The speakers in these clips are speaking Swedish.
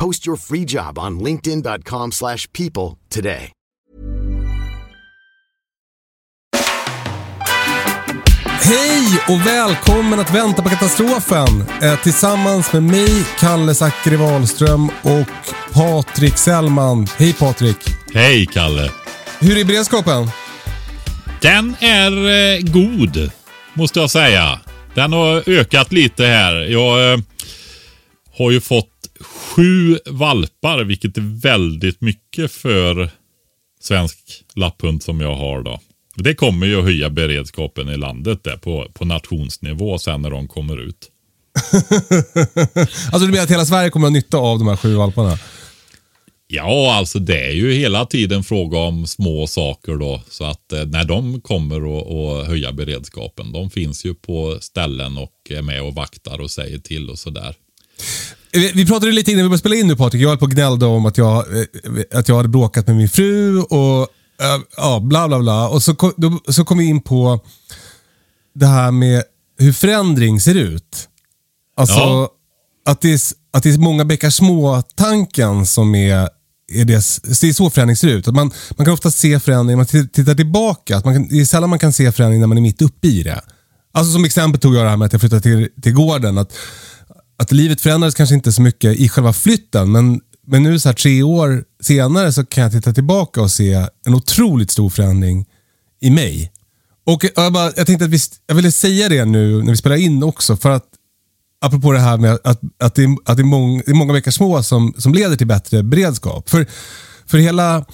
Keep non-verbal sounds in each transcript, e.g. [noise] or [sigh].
Post your free job on linkedin.com/people slash people today. Hej och välkommen att vänta på katastrofen. Eh, tillsammans med mig, Kalle Zackari Wahlström och Patrik Sellman. Hej Patrik. Hej Kalle. Hur är beredskapen? Den är eh, god, måste jag säga. Den har ökat lite här. Jag eh, har ju fått sju valpar, vilket är väldigt mycket för svensk lapphund som jag har då. Det kommer ju att höja beredskapen i landet där på, på nationsnivå sen när de kommer ut. [laughs] alltså du menar att hela Sverige kommer att ha nytta av de här sju valparna? Ja, alltså det är ju hela tiden fråga om små saker då. Så att eh, när de kommer att- att höja beredskapen. De finns ju på ställen och är med och vaktar och säger till och sådär. Vi, pratade lite innan vi började spela in nu Patrik. Jag höll på och gnällde om att jag, eh, att jag hade bråkat med min fru och eh, ja, bla bla bla. Och så kom, då, så kom vi in på det här med hur förändring ser ut. Alltså Ja. att, det är, att det är många bäckar små-tanken som är, är det, det är så förändring ser ut. Att man, man kan ofta se förändring man tittar tillbaka. Att man kan, det är sällan man kan se förändring när man är mitt uppe i det. Alltså som exempel tog jag det här med att jag flyttade till, till gården. Att, att livet förändrades kanske inte så mycket i själva flytten, men, men nu så här tre år senare så kan jag titta tillbaka och se en otroligt stor förändring i mig. Och jag, bara, jag tänkte att vi, jag ville säga det nu när vi spelar in också, för att apropå det här med att, att, det, är- att det, är många, det är många veckor små som, som leder till bättre beredskap. För, för hela,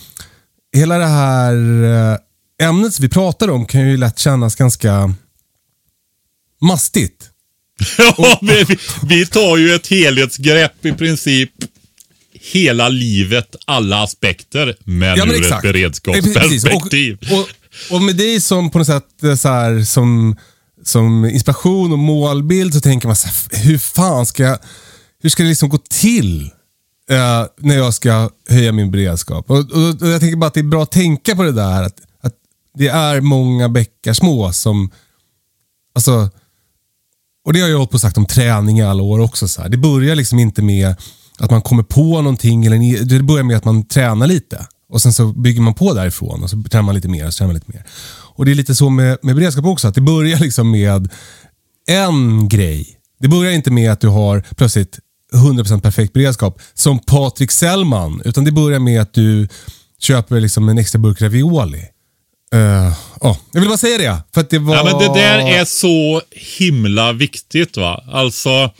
hela det här eh, ämnet som vi pratar om kan ju lätt kännas ganska mastigt. [laughs] Ja, vi, vi- tar ju ett helhetsgrepp i princip hela livet, alla aspekter, men Ja, men ur ett exakt. beredskapsperspektiv. Och, och, och med dig som på något sätt eh, så här, som, som inspiration och målbild så tänker man så här, hur fan ska jag, hur ska det liksom gå till eh, när jag ska höja min beredskap? Och, och, och Jag tänker bara att det är bra att tänka på det där. Att, att det är många bäckar små som, alltså, och det har jag hållit på och sagt om träning i alla år också. Så här. Det börjar liksom inte med att man kommer på någonting. Eller, det börjar med att man tränar lite. Och sen så bygger man på därifrån och så tränar man lite mer och så tränar man lite mer. Och det är lite så med, med beredskap också. Att det börjar liksom med en grej. Det börjar inte med att du har plötsligt 100% perfekt beredskap som Patrik Sellman. Utan det börjar med att du köper liksom en extra burk ravioli. Uh, ja, jag vill bara säga det. För det var... Ja, men det där är så himla viktigt. va. Alltså,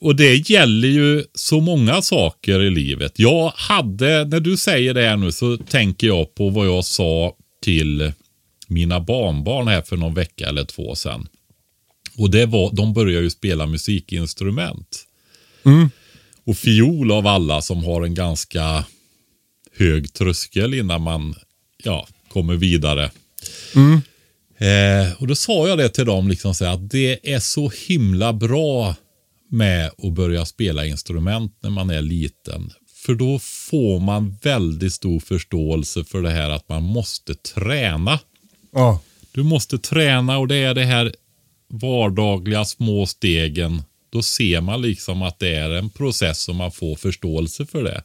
och det gäller ju så många saker i livet. Jag hade, när du säger det här nu så tänker jag på vad jag sa till mina barnbarn här för någon vecka eller två sedan. Och det var, de börjar ju spela musikinstrument. Och fiol av alla som har en ganska hög tröskel innan man ja, kommer vidare. Eh, och då sa jag det till dem, liksom så här, att det är så himla bra med att börja spela instrument när man är liten. För då får man väldigt stor förståelse för det här att man måste träna. Ja. Du måste träna och det är det här vardagliga små stegen. Då ser man liksom att det är en process och man får förståelse för det.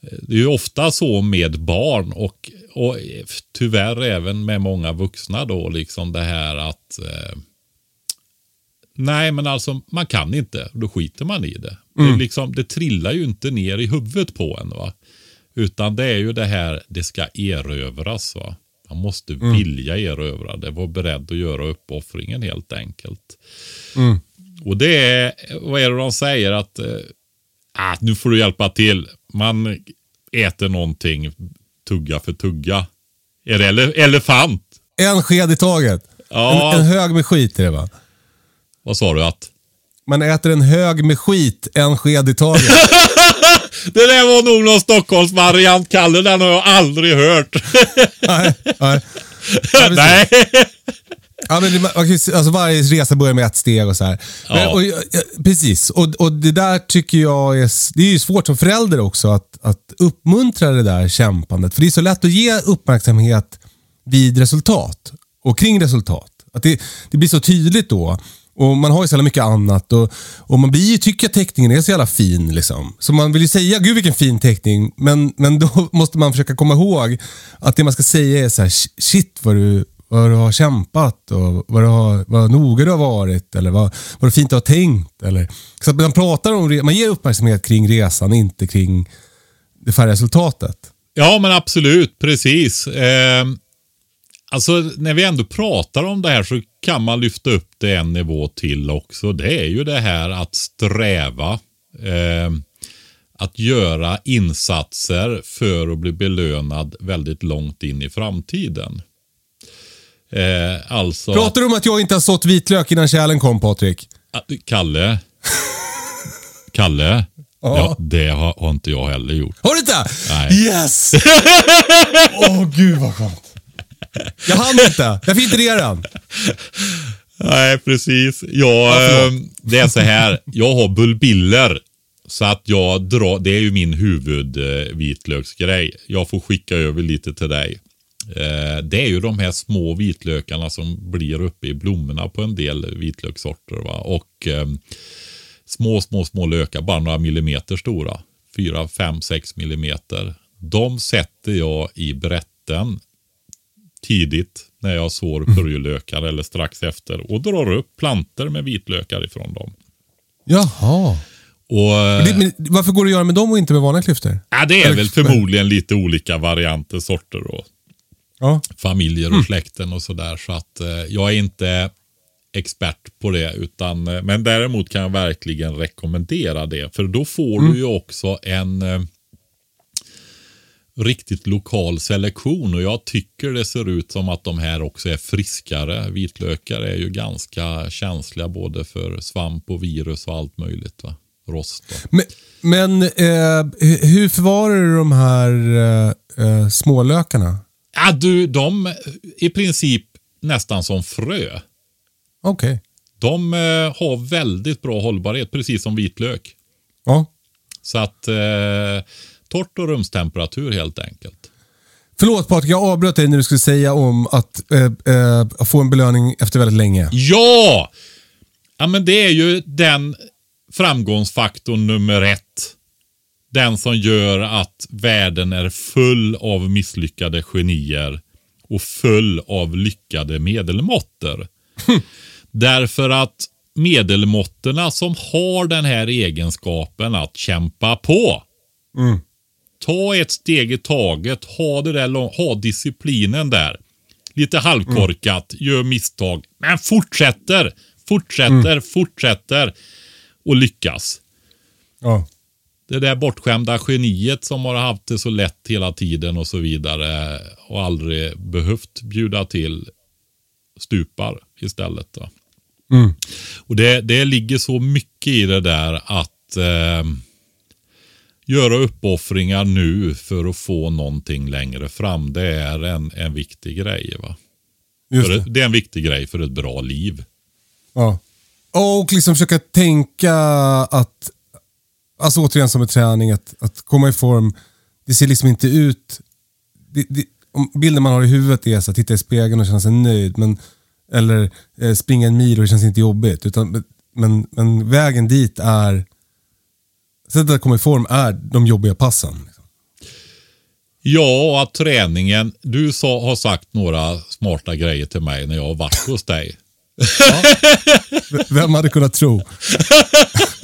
Det är ju ofta så med barn och, och tyvärr även med många vuxna då liksom det här att eh, Nej men alltså man kan inte, då skiter man i det. Det, är liksom, det trillar ju inte ner i huvudet på en. va. Utan det är ju det här, det ska erövras. Va? Man måste vilja erövra det, vara beredd att göra uppoffringen helt enkelt. Och det är, vad är det de säger? Att eh, ah, nu får du hjälpa till. Man äter någonting, tugga för tugga. Är det ele elefant? En sked i taget. Ja. En, en hög med skit är det va? Vad sa du att? Man äter en hög med skit, en sked i taget. [laughs] Det där var nog någon Stockholmsvariant, Kalle. Den har jag aldrig hört. nej, nej. Ja. [laughs] Nej. Ja, men det, alltså varje resa börjar med ett steg och så här. Men, Ja. och, ja, precis, och, och det där tycker jag är, det är ju svårt som förälder också att, att uppmuntra det där kämpandet. För det är så lätt att ge uppmärksamhet vid resultat och kring resultat. Att det, det blir så tydligt då. Och Man har ju så jävla mycket annat och, och man blir ju, tycker att teckningen är så jävla fin. Liksom. Så man vill ju säga, gud vilken fin teckning, men, men då [laughs] måste man försöka komma ihåg att det man ska säga är så här, shit vad du, vad du har kämpat och vad, du har, vad noga du har varit eller vad, vad fint har tänkt. Eller. Så att man pratar om, man ger uppmärksamhet kring resan, inte kring det färdiga resultatet. Ja, men absolut. Precis. Eh, alltså, när vi ändå pratar om det här så kan man lyfta upp det en nivå till också. Det är ju det här att sträva. Eh, att göra insatser för att bli belönad väldigt långt in i framtiden. Eh, alltså... Pratar du om att jag inte har sått vitlök innan kärlen kom Patrik? att- Kalle. Kalle. Ja. Ja, det har, har inte jag heller gjort. Har du inte? Nej. Yes! [laughs] Åh gud vad skönt. Jag hann inte. Jag filtrerade den. Nej, precis. Jag, förlåt. eh, det är så här, jag har bulbiller. Så att jag drar, det är ju min huvudvitlöksgrej. Jag får skicka över lite till dig. Eh, det är ju de här små vitlökarna som blir uppe i blommorna på en del vitlökssorter. Va? Och eh, små, små, små lökar, bara några millimeter stora. 4, 5, 6 millimeter. De sätter jag i brätten tidigt när jag sår purjolökar eller strax efter och drar upp planter med vitlökar ifrån dem. Jaha. Och, Det, varför går det att göra med dem och inte med vanliga klyftor? ja, det är väl förmodligen lite olika varianter, sorter och Ja. familjer och släkten och sådär. Så att eh, jag är inte expert på det. Utan, eh, men däremot kan jag verkligen rekommendera det. För då får du ju också en eh, riktigt lokal selektion. Och jag tycker det ser ut som att de här också är friskare. Vitlökar är ju ganska känsliga både för svamp och virus och allt möjligt. Va? Rost och. Men, men eh, hu- hur förvarar du de här eh, eh, smålökarna? Ja, du, de i princip nästan som frö. Okej. De eh, har väldigt bra hållbarhet, precis som vitlök. Ja. Så att eh, torrt och rumstemperatur helt enkelt. Förlåt Patrik, jag avbröt dig när du skulle säga om att eh, eh, få en belöning efter väldigt länge. Ja! Ja, men det är ju den framgångsfaktorn nummer ett. Den som gör att världen är full av misslyckade genier och full av lyckade medelmåttor. Därför att medelmåttorna som har den här egenskapen att kämpa på. Ta ett steg i taget, ha, det där, ha disciplinen där. Lite halvkorkat, gör misstag, men fortsätter, fortsätter, fortsätter och lyckas. Ja. Det där bortskämda geniet som har haft det så lätt hela tiden och så vidare och aldrig behövt bjuda till stupar istället. Då. Och det, det ligger så mycket i det där att eh, göra uppoffringar nu för att få någonting längre fram. Det är en, en viktig grej. Va? Det. det. det är en viktig grej för ett bra liv. Ja. Och liksom försöka tänka att, alltså återigen som med träning, att, att komma i form. Det ser liksom inte ut, det, det, om bilden man har i huvudet är så att titta i spegeln och känna sig nöjd. Men, eller eh, springa en mil och det känns inte jobbigt. Utan, men, men vägen dit är, sättet att komma i form är de jobbiga passen. Liksom. Ja, att träningen. Du sa, har sagt några smarta grejer till mig när jag har varit hos dig. V- Vem hade kunnat tro? [laughs]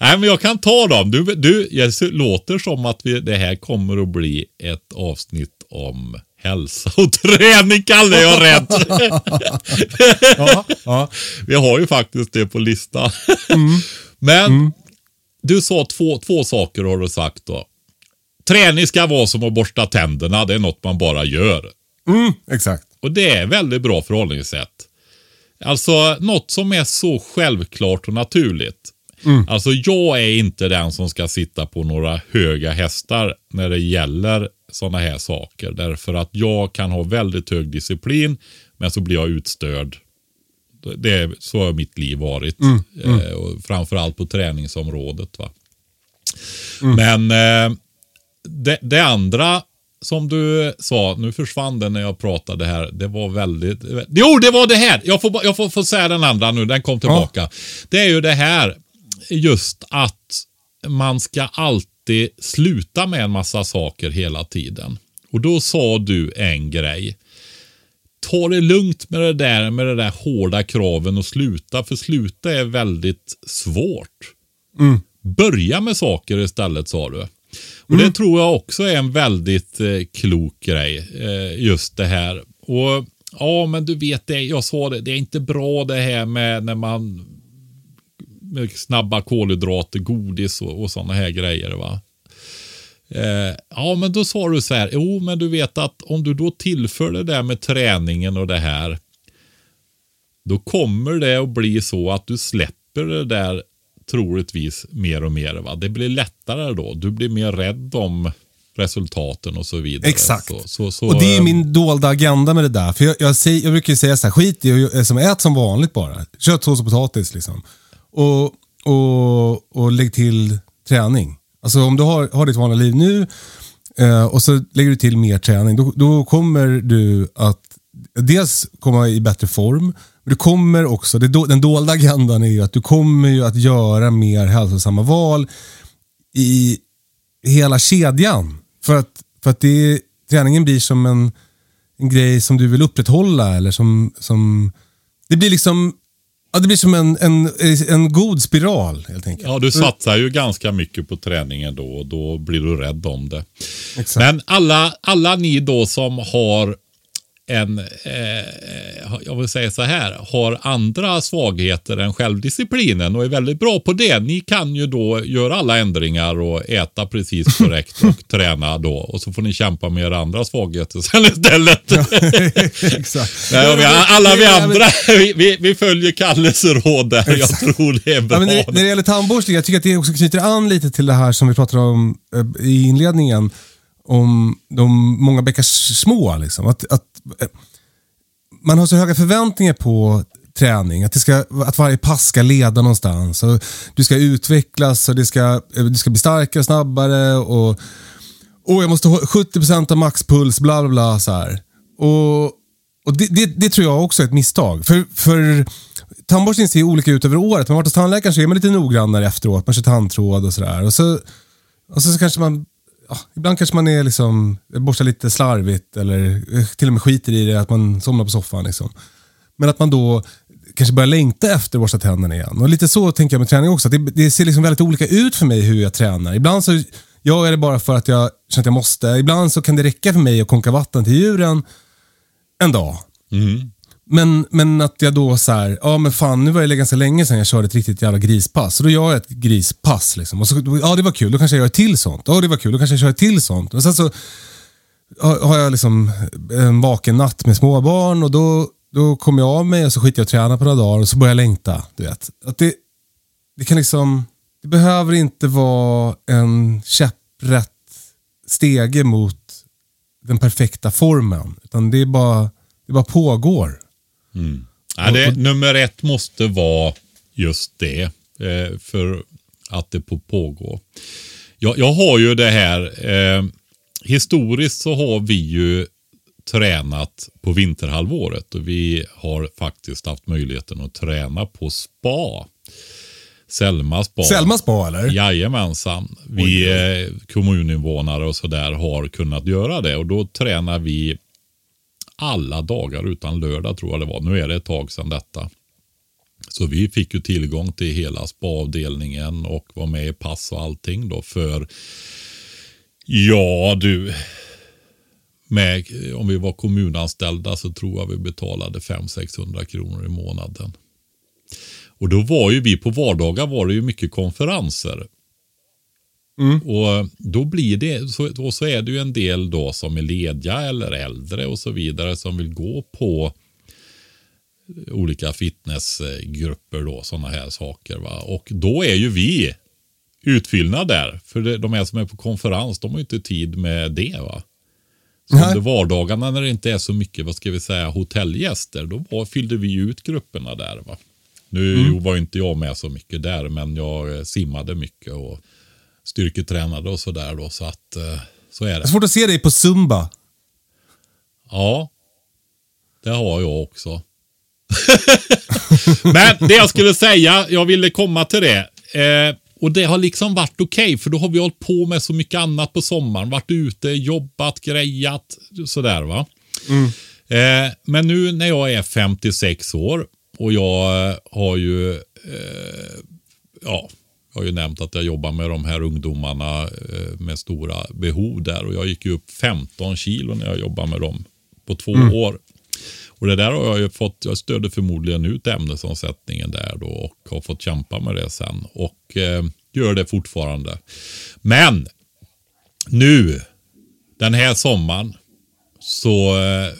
Nej, men jag kan ta dem. Du, du, det låter som att vi, det här kommer att bli ett avsnitt om hälsa och träning, Kalle. Jag rädd. [laughs] Ja, ja. Vi har ju faktiskt det på listan. Men du sa två, två saker har du sagt då. Träning ska vara som att borsta tänderna. Det är något man bara gör. Mm, exakt. Och det är väldigt bra förhållningssätt. Alltså något som är så självklart och naturligt. Alltså jag är inte den som ska sitta på några höga hästar när det gäller sådana här saker. Därför att jag kan ha väldigt hög disciplin men så blir jag utstörd. Det är, så har mitt liv varit. Eh, och framförallt på träningsområdet. Va? Men eh, det, det andra som du sa, nu försvann det när jag pratade här. Det var väldigt... Jo, det var det här! Jag får, jag får, får säga den andra nu, den kom tillbaka. Det är ju det här, just att man ska alltid sluta med en massa saker hela tiden. Och då sa du en grej. Ta det lugnt med det där med det där hårda kraven och sluta, för sluta är väldigt svårt. Börja med saker istället sa du. Och Det tror jag också är en väldigt eh, klok grej. Eh, just det här. Och Ja, men du vet det. Jag sa det. Det är inte bra det här med när man snabba kolhydrater, godis och, och sådana här grejer. va. Eh, ja, men då sa du så här. Jo, men du vet att om du då tillför det där med träningen och det här. Då kommer det att bli så att du släpper det där troligtvis mer och mer. Va? Det blir lättare då. Du blir mer rädd om resultaten och så vidare. Exakt. Så, så, så, och det är eh, min dolda agenda med det där. För jag, jag, säger, jag brukar ju säga så här, skit i och- som ät som vanligt bara. Köttsås och potatis liksom. Och, och, och lägg till träning. Alltså om du har, har ditt vanliga liv nu eh, och så lägger du till mer träning, då, då kommer du att dels komma i bättre form, men du kommer också, det, den dolda agendan är ju att du kommer ju att göra mer hälsosamma val i hela kedjan. För att, för att det, träningen blir som en, en grej som du vill upprätthålla. Eller som, som, det blir liksom ja, det blir som en, en, en god spiral helt enkelt. Ja, du satsar ju ganska mycket på träningen då och då blir du rädd om det. Exakt. Men alla, alla ni då som har en, eh, jag vill säga så här, har andra svagheter än självdisciplinen och är väldigt bra på det. Ni kan ju då göra alla ändringar och äta precis [laughs] korrekt och träna då. Och så får ni kämpa med era andra svagheter sen istället. Exakt. [laughs] Nej, vi, alla vi Ja, andra, vi, vi, vi följer Kalles råd där. Jag tror det är bra. Ja, men när, när det gäller tandborstning, jag tycker att det också knyter an lite till det här som vi pratade om eh, i inledningen. Om de många bäckar små. Liksom. Att, att, eh, Eh, man har så höga förväntningar på träning. Att, det ska, att varje pass ska leda någonstans. Och du ska utvecklas och det ska, eh, du ska bli starkare och snabbare. Och, och jag måste ha 70% av maxpuls, bla bla bla. Så här. Och, och det, det, det tror jag också är ett misstag. För, för tandborstning ser ju olika ut över året. Man har varit hos tandläkaren så är man lite noggrannare efteråt. Man kör tandtråd och sådär. Och så, och så, så kanske man, ja, ibland kanske man är liksom, borstar lite slarvigt eller eh, till och med skiter i det, att man somnar på soffan. Liksom. Men att man då kanske börjar längta efter att borsta tänderna igen. Och lite så tänker jag med träning också. Det, det ser liksom väldigt olika ut för mig hur jag tränar. Ibland så jag är det bara för att jag känner att jag måste. Ibland så kan det räcka för mig att konka vatten till djuren en dag. Mm. Men, men att jag då så här, ja men fan nu var det ganska länge sedan jag körde ett riktigt jävla grispass. Så då gör jag ett grispass. Liksom. Och så, ja det var kul, då kanske jag gör ett till sånt. Ja det var kul, då kanske jag kör ett till sånt. Och sen så har har jag liksom eh, en vaken natt med småbarn och då, då kommer jag av mig och så skiter jag och tränar på några dagar och så börjar jag längta. Du vet. Att det, det kan liksom, det behöver inte vara en käpprätt stege mot den perfekta formen. Utan det är bara, det bara pågår. Ja, det, nummer ett måste vara just det. Eh, för att det på pågår. Jag, jag har ju det här. Eh, historiskt så har vi ju tränat på vinterhalvåret. Och vi har faktiskt haft möjligheten att träna på spa. Selma spa. Selma spa eller? Jajamensan. Vi eh, kommuninvånare och sådär har kunnat göra det. Och då tränar vi alla dagar utan lördag tror jag det var. Nu är det ett tag sedan detta. Så vi fick ju tillgång till hela spaavdelningen och var med i pass och allting då för Ja du. Med, om vi var kommunanställda så tror jag vi betalade 500-600 kronor i månaden. Och då var ju vi på vardagar var det ju mycket konferenser. Och då blir det, så, och så är det ju en del då som är lediga eller äldre och så vidare som vill gå på olika fitnessgrupper då, sådana här saker. Va? Och då är ju vi utfyllnad där. För det, de här som är på konferens, de har ju inte tid med det. va. Så Nej. under vardagarna när det inte är så mycket, vad ska vi säga, hotellgäster, då var, fyllde vi ut grupperna där. va. Nu var ju inte jag med så mycket där, men jag simmade mycket och styrketränade och sådär då. Så att, eh, så är Det är svårt att se dig på Zumba. Ja, det har jag också. [laughs] Men det jag skulle säga, jag ville komma till det. Eh, och det har liksom varit okej, för då har vi hållit på med så mycket annat på sommaren. Varit ute, jobbat, grejat, sådär va. Eh, men nu när jag är 56 år och jag eh, har ju, eh, ja, har ju nämnt att jag jobbar med de här ungdomarna eh, med stora behov där och jag gick ju upp 15 kilo när jag jobbade med dem på två år. Och det där har jag ju fått, jag stödde förmodligen ut ämnesomsättningen där då och har fått kämpa med det sen och eh, gör det fortfarande. Men nu, den här sommaren, så eh,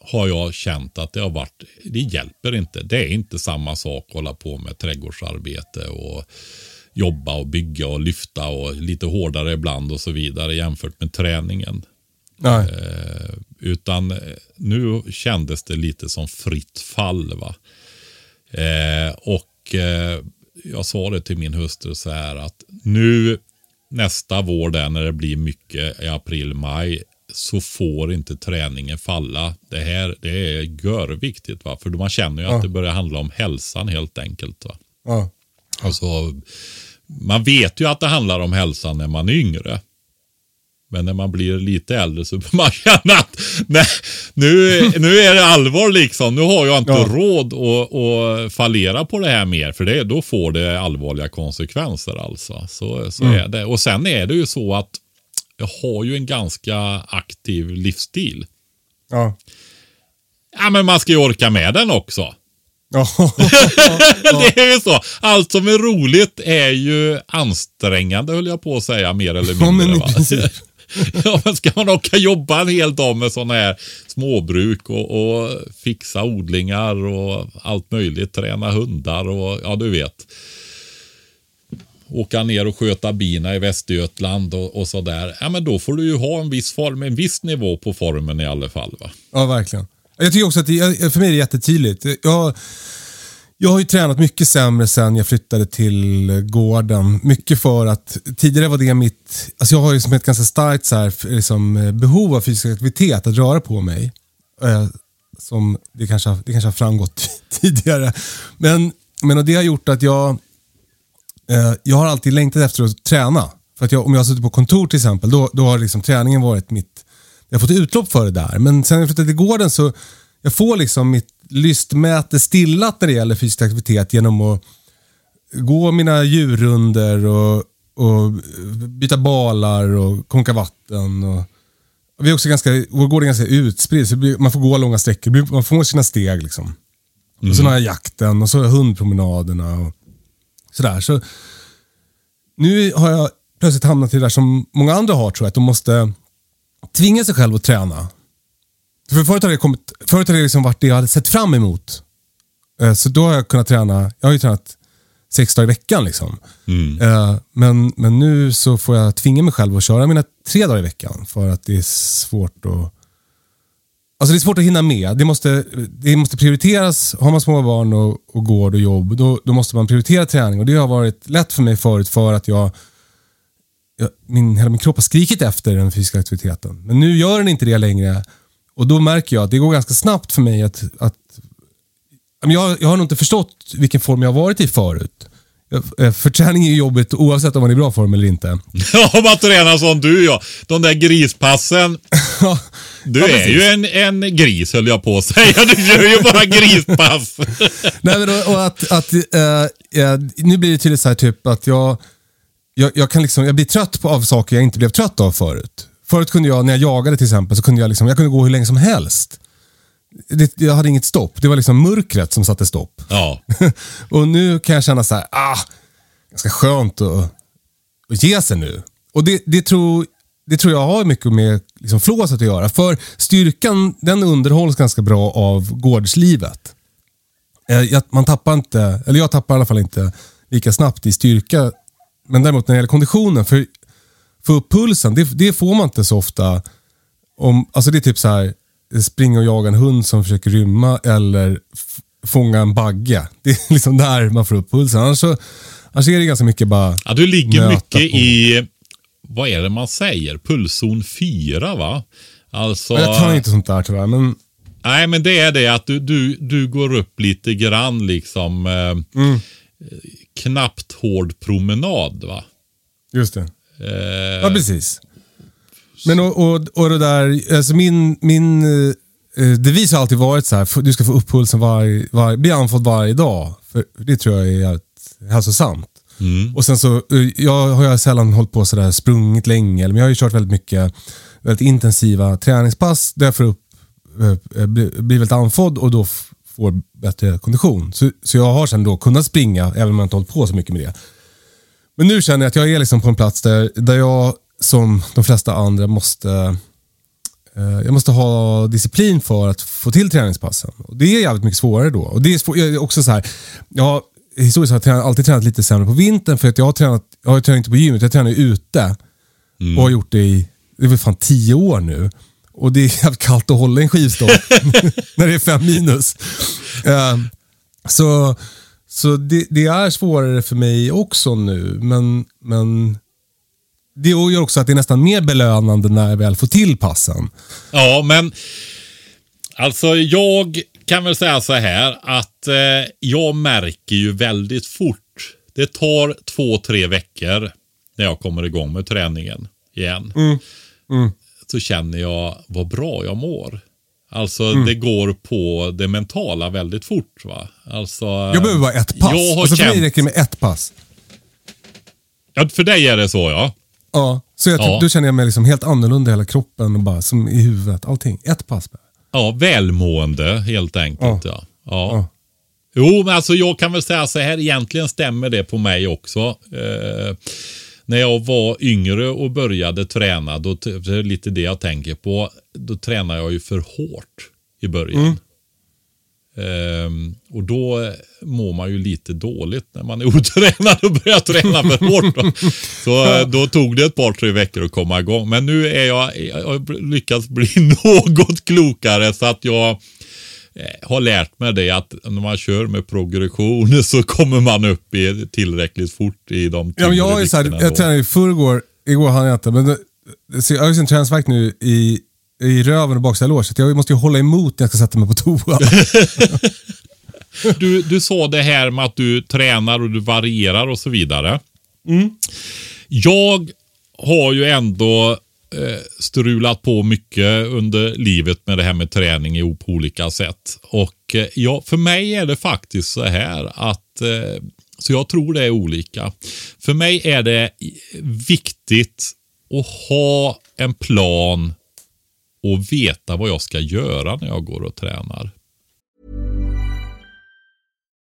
har jag känt att det har varit, det hjälper inte. Det är inte samma sak att hålla på med trädgårdsarbete och jobba och bygga och lyfta och lite hårdare ibland och så vidare jämfört med träningen. Nej. Eh, utan eh, nu kändes det lite som fritt fall. va. Eh, och eh, jag sa det till min hustru så här att nu nästa vår där när det blir mycket i april, maj så får inte träningen falla. Det här det är görviktigt. Va? För man känner ju att det börjar handla om hälsan helt enkelt. Va? Ja. Alltså, man vet ju att det handlar om hälsan när man är yngre. Men när man blir lite äldre så börjar man [laughs] känna att nej, nu, nu är det allvar liksom. Nu har jag inte Ja. råd att, att fallera på det här mer. För det, då får det allvarliga konsekvenser alltså. Så, så är det. Och sen är det ju så att jag har ju en ganska aktiv livsstil. Ja. Ja, men man ska ju orka med den också. [laughs] Det är ju så. Allt som är roligt är ju ansträngande höll jag på att säga mer eller mindre. Ja, men [laughs] ja, men ska man åka jobba en hel dag med sådana här småbruk och, och fixa odlingar och allt möjligt, träna hundar och ja, du vet. Åka ner och sköta bina i Västergötland och, och sådär. Ja, men då får du ju ha en viss form, en viss nivå på formen i alla fall. Va? Ja, verkligen. Jag tycker också att det, för mig är det jättetydligt. Jag, jag har ju tränat mycket sämre sen jag flyttade till gården. Mycket för att tidigare var det mitt... Alltså jag har ju som ett ganska starkt så här, liksom, eh, behov av fysisk aktivitet, att röra på mig. Eh, Som det kanske, har- det kanske har framgått [laughs] tidigare. Men, men och det har gjort att jag, eh, jag har alltid längtat efter att träna. För att jag, om jag har suttit på kontor till exempel, då, då har liksom träningen varit mitt... Jag har fått utlopp för det där. Men sen jag flyttade till gården så jag får liksom mitt lystmäte stillat när det gäller fysisk aktivitet genom att gå mina djurrunder och, och byta balar och konka vatten. Och, och vi är också ganska, vår gård är ganska utspridd, så blir, man får gå långa sträckor. Man får sina steg. liksom. Och så har jag jakten och så har jag hundpromenaderna. Och sådär. Så nu har jag plötsligt hamnat i det där som många andra har, tror jag. Att de måste tvinga sig själv att träna. För förut har det, kommit, förut har det liksom varit det jag hade sett fram emot. Eh, Så då har jag kunnat träna, jag har ju tränat sex dagar i veckan. Liksom. Eh, Men, men nu så får jag tvinga mig själv att köra mina tre dagar i veckan. För att det är svårt att Alltså det är svårt att hinna med. Det måste, det måste prioriteras. Har man små barn och, och gård och jobb, då, då måste man prioritera träning. Och Det har varit lätt för mig förut för att jag min, hela min kropp har skrikit efter den fysiska aktiviteten. Men nu gör den inte det längre. Och då märker jag att det går ganska snabbt för mig att... att jag, jag har nog inte förstått vilken form jag har varit i förut. Eh, För träning är ju jobbigt oavsett om man är i bra form eller inte. [laughs] Ja, om man tränar som du ja. De där grispassen. [laughs] Du Ja, är ju en, en gris höll jag på att säga. Du kör ju bara grispass. [laughs] Nej, men och, att, att eh, nu blir det tydligt så här typ att jag, jag, jag, kan liksom, jag blir trött på, av saker jag inte blev trött av förut. Förut kunde jag, när jag jagade till exempel, så kunde jag, liksom, jag kunde gå hur länge som helst. Det, jag hade inget stopp. Det var liksom mörkret som satte stopp. Ja. [laughs] och nu kan jag känna så här, ah, ganska skönt att, att ge sig nu. Och det, det, tror, det tror jag har mycket med liksom flåset att göra. För styrkan, den underhålls ganska bra av gårdslivet. Eh, jag, man tappar inte, eller jag tappar i alla fall inte lika snabbt i styrka. Men däremot när det gäller konditionen, för få upp pulsen, det, det får man inte så ofta. Om, alltså det är typ så här, springa och jaga en hund som försöker rymma eller fånga en bagge. [laughs] Det är liksom där man får upp pulsen. Annars, så, annars är det ganska mycket bara ja, du ligger mycket på. i, vad är det man säger? Pulszon 4 va? Alltså, Jag kan inte sånt där tyvärr, men nej men det är det att du, du, du går upp lite grann liksom. Eh, Mm. Knappt hård promenad va? just det. Eh, Ja, precis. Men och, och, och det där, alltså min, min eh, devis har alltid varit så här, du ska få upp pulsen varje, var, bli andfådd varje dag. För det tror jag är hälsosamt. Och sen så, eh, jag har jag sällan hållit på sådär sprungit länge, men jag har ju kört väldigt mycket väldigt intensiva träningspass där jag får upp, eh, blir, väldigt andfådd och då får bättre kondition. Så, så jag har sen då kunnat springa, även om jag inte hållit på så mycket med det. Men nu känner jag att jag är liksom på en plats där, där jag som de flesta andra måste eh, jag måste ha disciplin för att få till träningspassen. Och det är jävligt mycket svårare då. Och det är svår, jag är också så här, jag historiskt har jag alltid tränat lite sämre på vintern för att jag har tränat, jag har tränat inte på gymmet, jag tränar ute. Och har gjort det i, det är väl fan tio år nu. Och det är jävligt kallt att hålla i en skivstång [laughs] när det är fem minus. Eh, så så det, det är svårare för mig också nu, men, men det gör också att det är nästan mer belönande när jag väl får till passen. Ja, men alltså jag kan väl säga så här att eh, jag märker ju väldigt fort. Det tar två, tre veckor när jag kommer igång med träningen igen. Så känner jag vad bra jag mår. Alltså det går på det mentala väldigt fort. va. Alltså, Jag behöver bara ett pass. Jag har alltså för mig känt, räcker det med ett pass. ja, för dig är det så ja. Ja, så jag, Ja. då känner jag mig liksom helt annorlunda i hela kroppen och bara som i huvudet. Allting. Ett pass. Ja, välmående helt enkelt. Ja. Ja. Ja. Jo, men alltså jag kan väl säga så här, egentligen stämmer det på mig också. Eh, när jag var yngre och började träna, då, det är lite det jag tänker på, då tränade jag ju för hårt i början. Ehm, och då mår man ju lite dåligt när man är [laughs] otränad och börjar träna för hårt. Då. Så eh, då tog det ett par, tre veckor att komma igång. Men nu är jag, jag har lyckats bli [laughs] något klokare så att jag har lärt mig det att när man kör med progression [laughs] så kommer man upp i tillräckligt fort i de Ja, jag, är så här, jag tränade i förrgår, igår hann jag inte, men det, så jag har ju en träningsvärk nu i, i röven och baksida lår, så jag måste ju hålla emot när jag ska sätta mig på toa. [laughs] Du, du sa det här med att du tränar och du varierar och så vidare. Jag har ju ändå eh, Eh, strulat på mycket under livet med det här med träning på olika sätt. Och eh, ja, för mig är det faktiskt så här att eh, så jag tror det är olika. För mig är det viktigt att ha en plan och veta vad jag ska göra när jag går och tränar.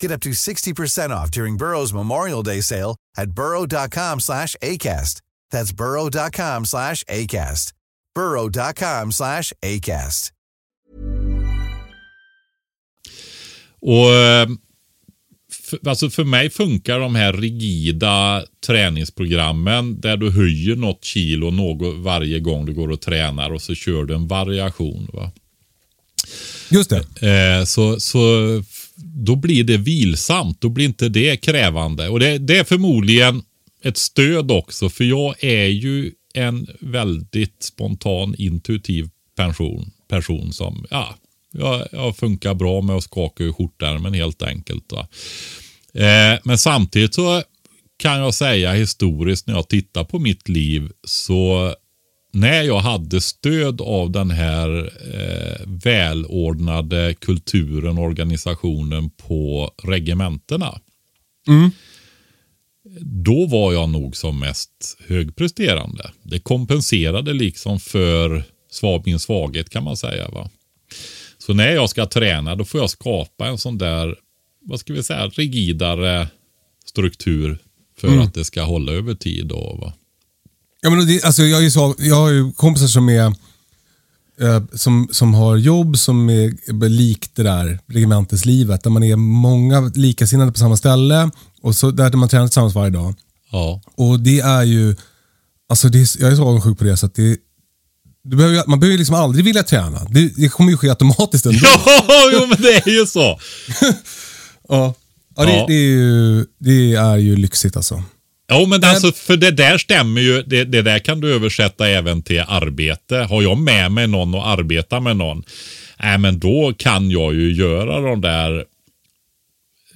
Get up to 60% off during Burrow's Memorial Day sale at burrow.com slash ACAST. That's burrow.com slash ACAST. burrow.com slash ACAST. Och eh, för, alltså för mig funkar de här rigida träningsprogrammen där du höjer något kilo något varje gång du går och tränar och så kör du en variation. Va? Just det. Eh, så, så då blir det vilsamt. Då blir inte det krävande. Och det, det är förmodligen ett stöd också. För jag är ju en väldigt spontan, intuitiv person. person som, ja, jag, jag funkar bra med att skaka ur skjortärmen helt enkelt. Va? Eh, men samtidigt så kan jag säga historiskt när jag tittar på mitt liv så när jag hade stöd av den här eh, välordnade kulturen och organisationen på regementena. Då var jag nog som mest högpresterande. Det kompenserade liksom för min svaghet kan man säga. va. Så när jag ska träna då får jag skapa en sån där, vad ska vi säga, rigidare struktur för att det ska hålla över tid. Då, va. Ja, men det, alltså, jag, är så, jag har ju kompisar som är eh, som, som har jobb som är likt det där regementeslivet. Där man är många likasinnade på samma ställe och så, där man tränar tillsammans varje dag. Ja. Och det är ju, alltså det är, jag är så avundsjuk på det så att det, du behöver, man behöver liksom aldrig vilja träna. Det, det kommer ju ske automatiskt ändå. [laughs] Ja, jo men det är ju så. [laughs] Ja. Ja, det, Ja. Det, är ju, det är ju lyxigt alltså. Ja, men alltså, för det där stämmer ju. Det, det där kan du översätta även till arbete. Har jag med mig någon och arbetar med någon, äh, men då kan jag ju göra de där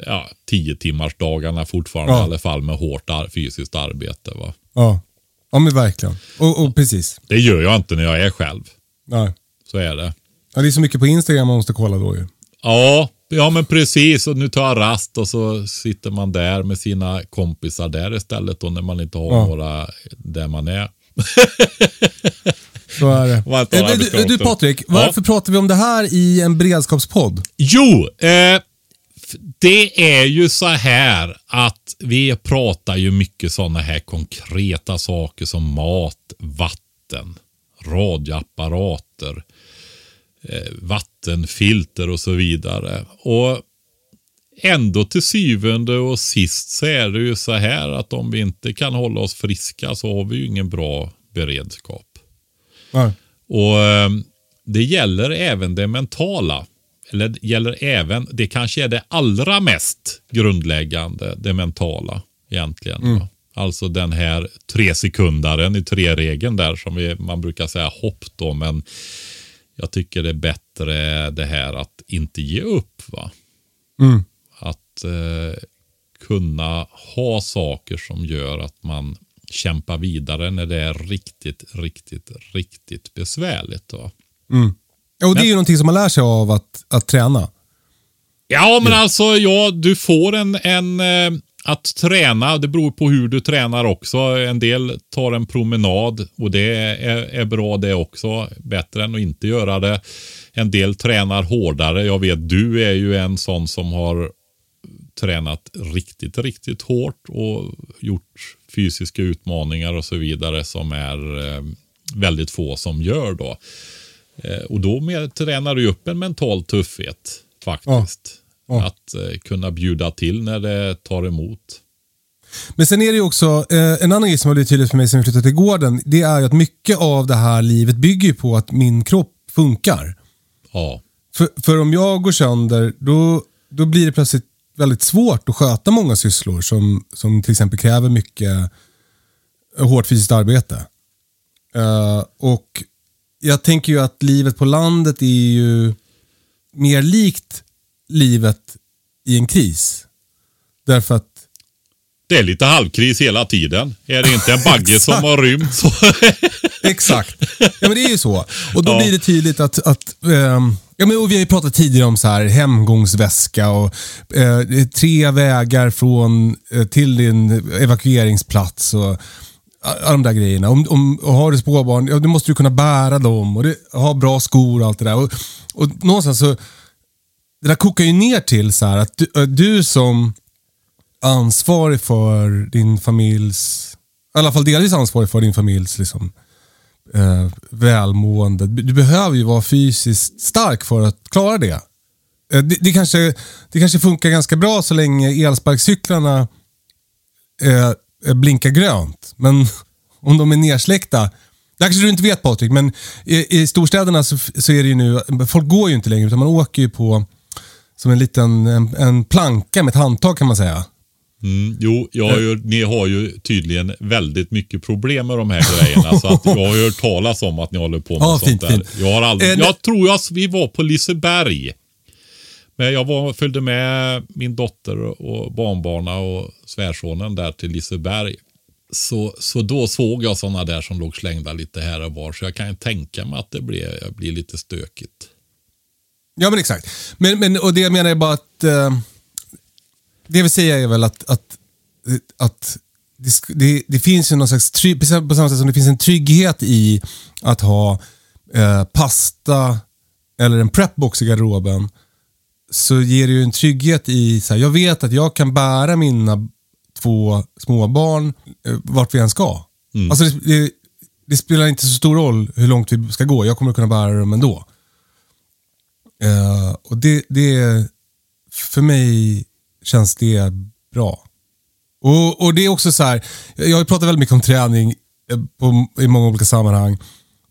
ja, tio timmars dagarna fortfarande Ja. i alla fall med hårt ar- fysiskt arbete. Va? Ja, ja men verkligen. Och, och precis. Det gör jag inte när jag är själv. Ja. Så är det. Ja, det är så mycket på Instagram man måste kolla då ju. Ja, ja men precis. Och nu tar jag rast och så sitter man där med sina kompisar där istället då när man inte har Ja. några där man är. Så är det. Eh, du, du Patrik, Ja. varför pratar vi om det här i en beredskapspodd? Jo, eh, det är ju så här att vi pratar ju mycket sådana här konkreta saker som mat, vatten, radioapparater, vattenfilter och så vidare. Och ändå till syvende och sist så är det ju så här att om vi inte kan hålla oss friska så har vi ju ingen bra beredskap. Ja. Och eh, Det gäller även det mentala. Eller det gäller även, det kanske är det allra mest grundläggande, det mentala egentligen. va. Alltså den här tre sekundaren i tre-regeln där som vi, man brukar säga hopp då. Men jag tycker det är bättre det här att inte ge upp. va. Mm. Att eh, kunna ha saker som gör att man kämpar vidare när det är riktigt, riktigt, riktigt besvärligt. Va? Ja, Och det är ju någonting som man lär sig av att, att träna. Ja, men alltså ja, du får en, en eh, att träna. Det beror på hur du tränar också. En del tar en promenad och det är, är bra det också. Bättre än att inte göra det. En del tränar hårdare. Jag vet du är ju en sån som har tränat riktigt, riktigt hårt och gjort fysiska utmaningar och så vidare som är eh, väldigt få som gör då. Eh, och då med, tränar du ju upp en mental tuffhet faktiskt. Ja. Att eh, kunna bjuda till när det tar emot. Men sen är det ju också, eh, en annan grej som har blivit tydligt för mig sen vi flyttade till gården, det är ju att mycket av det här livet bygger på att min kropp funkar. Ja, För, för om jag går sönder, då, då blir det plötsligt väldigt svårt att sköta många sysslor som, som till exempel kräver mycket hårt fysiskt arbete. Eh, och jag tänker ju att livet på landet är ju mer likt livet i en kris. Därför att Det är lite halvkris hela tiden. Är det inte en bagge [laughs] som har rymt så... [laughs] Exakt. Ja, men det är ju så. Och då Ja. blir det tydligt att, att ehm, ja, men, och vi har ju pratat tidigare om så här hemgångsväska och är tre vägar från eh, till din evakueringsplats och alla de där grejerna. Om, om, och har du småbarn, ja, då måste du kunna bära dem och det, ha bra skor och allt det där. Och, och någonstans så, det där kokar ju ner till så här att du, äh, du som ansvarig för din familjs, i alla fall delvis ansvarig för din familjs liksom, eh, välmående. Du behöver ju vara fysiskt stark för att klara det. Eh, det, det, kanske, det kanske funkar ganska bra så länge elsparkcyklarna eh, blinkar grönt. Men [laughs] om de är nersläckta, det kanske du inte vet Patrik, men i, i storstäderna så, så är det ju nu, folk går ju inte längre utan man åker ju på som en liten en, en planka med ett handtag kan man säga. Mm, jo, jag har ju, ni har ju tydligen väldigt mycket problem med de här grejerna. så att jag har ju hört talas om att ni håller på med Ja, sånt fint, där. fint. Jag, har aldrig, Eh, jag tror jag, vi var på Liseberg. Men jag var, följde med min dotter och barnbarna och svärsonen där till Liseberg. Så, så då såg jag sådana där som låg slängda lite här och var. Så jag kan ju tänka mig att det blir, blir lite stökigt. Ja men exakt. Men, men, och det jag menar är bara att eh, det jag vill säga är väl att, att, att det, det, det finns ju någon slags trygg, på samma sätt som det finns en trygghet i att ha eh, pasta eller en prepbox i garderoben så ger det ju en trygghet i, så här, jag vet att jag kan bära mina två småbarn eh, vart vi än ska. Alltså det, det, det spelar inte så stor roll hur långt vi ska gå, jag kommer kunna bära dem ändå. Uh, och det, det, för mig känns det bra. Och, och det är också så här, jag har pratat väldigt mycket om träning eh, på, i många olika sammanhang.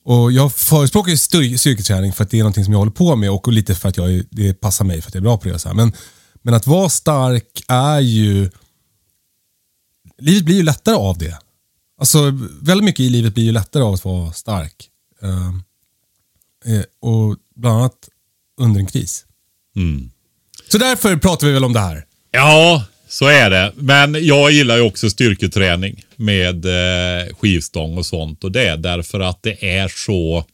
Och jag förespråkar ju styr- styrketräning för att det är någonting som jag håller på med och lite för att jag, det passar mig för att jag är bra på det. Så här. Men, men att vara stark är ju, livet blir ju lättare av det. Alltså väldigt mycket i livet blir ju lättare av att vara stark. Uh, och bland annat under en kris. Mm. Så därför pratar vi väl om det här. Ja, så är det. Men jag gillar ju också styrketräning med eh, skivstång och sånt. Och det är därför att det är så...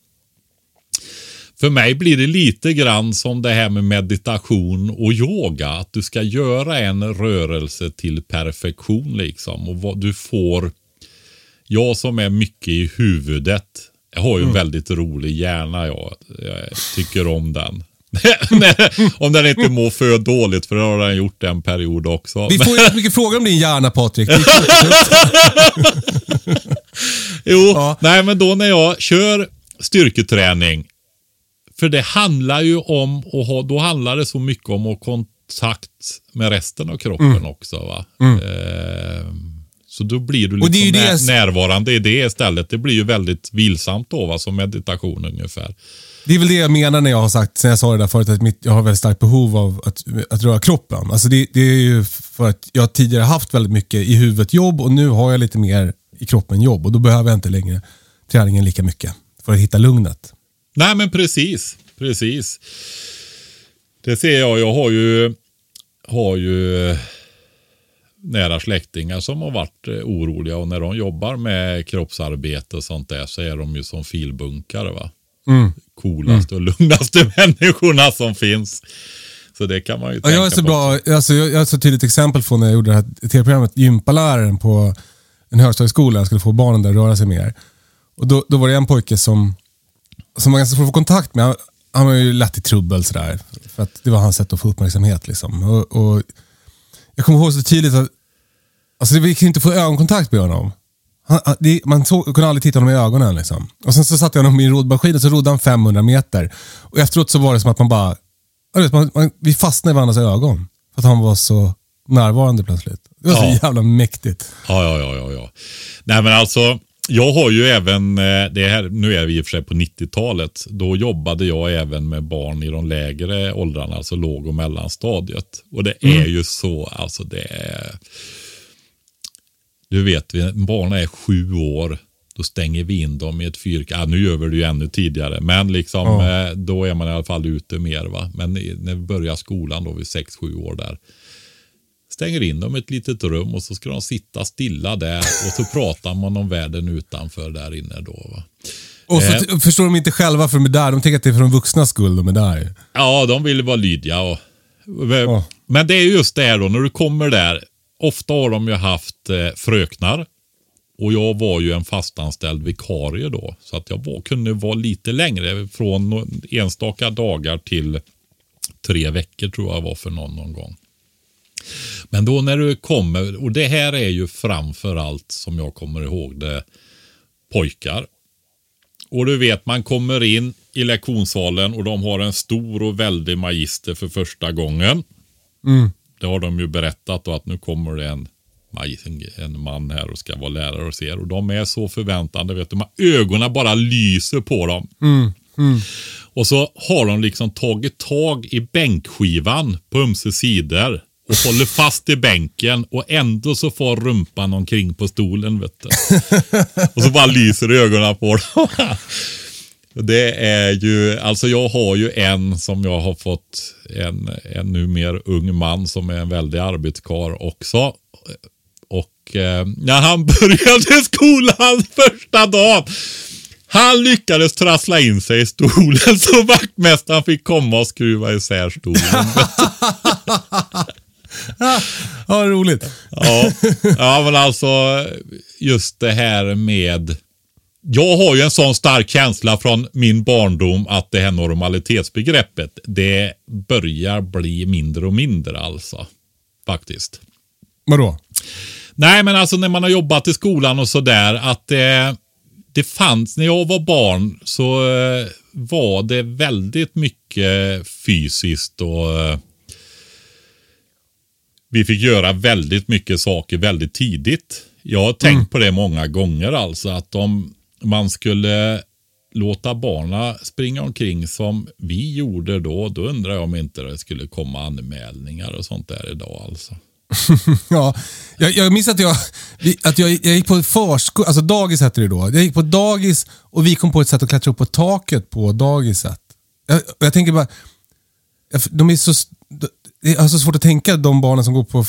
För mig blir det lite grann som det här med meditation och yoga. Att du ska göra en rörelse till perfektion liksom. Och vad du får... Jag som är mycket i huvudet. Jag har ju en väldigt rolig hjärna jag. Jag tycker om den. [laughs] om den inte mår för dåligt, för det har den gjort en period också. Vi får ju mycket frågor om din hjärna Patrik. [laughs] Det. Jo, Ja. nej men då när jag kör styrketräning. För det handlar ju om att ha, då handlar det så mycket om att ha kontakt med resten av kroppen Mm. också. Va? Eh, så då blir du Och det är liksom nä- det- närvarande i det istället. Det blir ju väldigt vilsamt då, va? som meditation ungefär. Det är väl det jag menar när jag har sagt, sen jag sa det där förut, att mitt, jag har väldigt starkt behov av att, att röra kroppen. Alltså det, det är ju för att jag tidigare haft väldigt mycket i huvudet jobb och nu har jag lite mer i kroppen jobb och då behöver jag inte längre träningen lika mycket för att hitta lugnet. Nej men precis, precis. Det ser jag. Jag har ju, har ju eh, nära släktingar som har varit eh, oroliga och när de jobbar med kroppsarbete och sånt där så är de ju som filbunkare. va. Mm. Coolaste och lugnaste [laughs] människorna som finns. Så det kan man ju Ja, tänka jag är så på. bra, alltså, jag, jag har ett så tydligt exempel från när jag gjorde det här tv-programmet Gympaläraren på en högstadieskola. Jag skulle få barnen där att röra sig mer. Och då, då var det en pojke som, som var ganska svår att få kontakt med. Han, han var ju lätt i trubbel sådär. För att det var hans sätt att få uppmärksamhet. Liksom. Och, och jag kommer ihåg så tydligt att alltså, det gick inte få ögonkontakt med honom. Han, han- det, man såg, kunde aldrig titta honom i ögonen. Liksom. Och Sen så satte jag honom i en roddmaskin och så rodde han 500 meter. Och efteråt så var det som att man bara... vet, Man, man, vi fastnade i varandras ögon. För att han var så närvarande plötsligt. Det var så Ja. jävla mäktigt. Ja, ja, ja, ja, ja. Nej, men alltså, jag har ju även, eh, det här, nu är vi i och för sig på 90-talet, då jobbade jag även med barn i de lägre åldrarna, alltså låg och mellanstadiet. Och det är ju så, alltså det är, du vet, vi- barn är sju år, då stänger vi in dem i ett fyrkant. Ah, nu gör vi det ju ännu tidigare, men liksom, Ja. eh, då är man i alla fall ute mer. va. Men när vi börjar skolan då vid sex, sju år där, stänger in dem i ett litet rum och så ska de sitta stilla där och så pratar man om världen utanför där inne då. Va? Och så Eh. förstår de inte själva för de är där. De tänker att det är för de vuxnas skull de är där. Ja, de vill vara lydiga. Och, Ja. Men det är just det här då, när du kommer där. Ofta har de ju haft eh, fröknar. Och jag var ju en fastanställd vikarie då. Så att jag var, kunde vara lite längre. Från enstaka dagar till tre veckor tror jag var för någon någon gång. Men då när du kommer, och det här är ju framför allt som jag kommer ihåg det, pojkar. Och du vet, man kommer in i lektionssalen och de har en stor och väldig magister för första gången. Mm. Det har de ju berättat då att nu kommer det en, en man här och ska vara lärare och ser. Och de är så förväntande, vet du. man- Ögonen bara lyser på dem. Och så har de liksom tagit tag i bänkskivan på ömse sidor och håller fast i bänken och ändå så får rumpan omkring på stolen. Vet du. [laughs] och så bara lyser ögonen på dem. Det är ju, alltså jag har ju en som jag har fått, en, en numera ung man som är en väldig arbetskar också. Och eh, när han [laughs] började skolan första dagen, han lyckades trassla in sig i stolen så vaktmästaren fick komma och skruva isär stolen. [laughs] Ja, roligt. Ja, ja, men alltså just det här med... Jag har ju en sån stark känsla från min barndom att det här normalitetsbegreppet, det börjar bli mindre och mindre alltså. Faktiskt. Vadå? Nej, men alltså när man har jobbat i skolan och sådär att det, det fanns, när jag var barn så eh, var det väldigt mycket fysiskt och eh, vi fick göra väldigt mycket saker väldigt tidigt. Jag har tänkt på det många gånger alltså att om man skulle låta barna springa omkring som vi gjorde då, då undrar jag om inte det skulle komma anmälningar och sånt där idag alltså. [laughs] Ja, jag, jag minns att jag, att jag, jag gick på förskola, alltså dagis hette det då. Jag gick på dagis och vi kom på ett sätt att klättra upp på taket på dagiset. Jag, jag tänker bara, jag- de är så, det är så svårt att tänka de barnen som går på,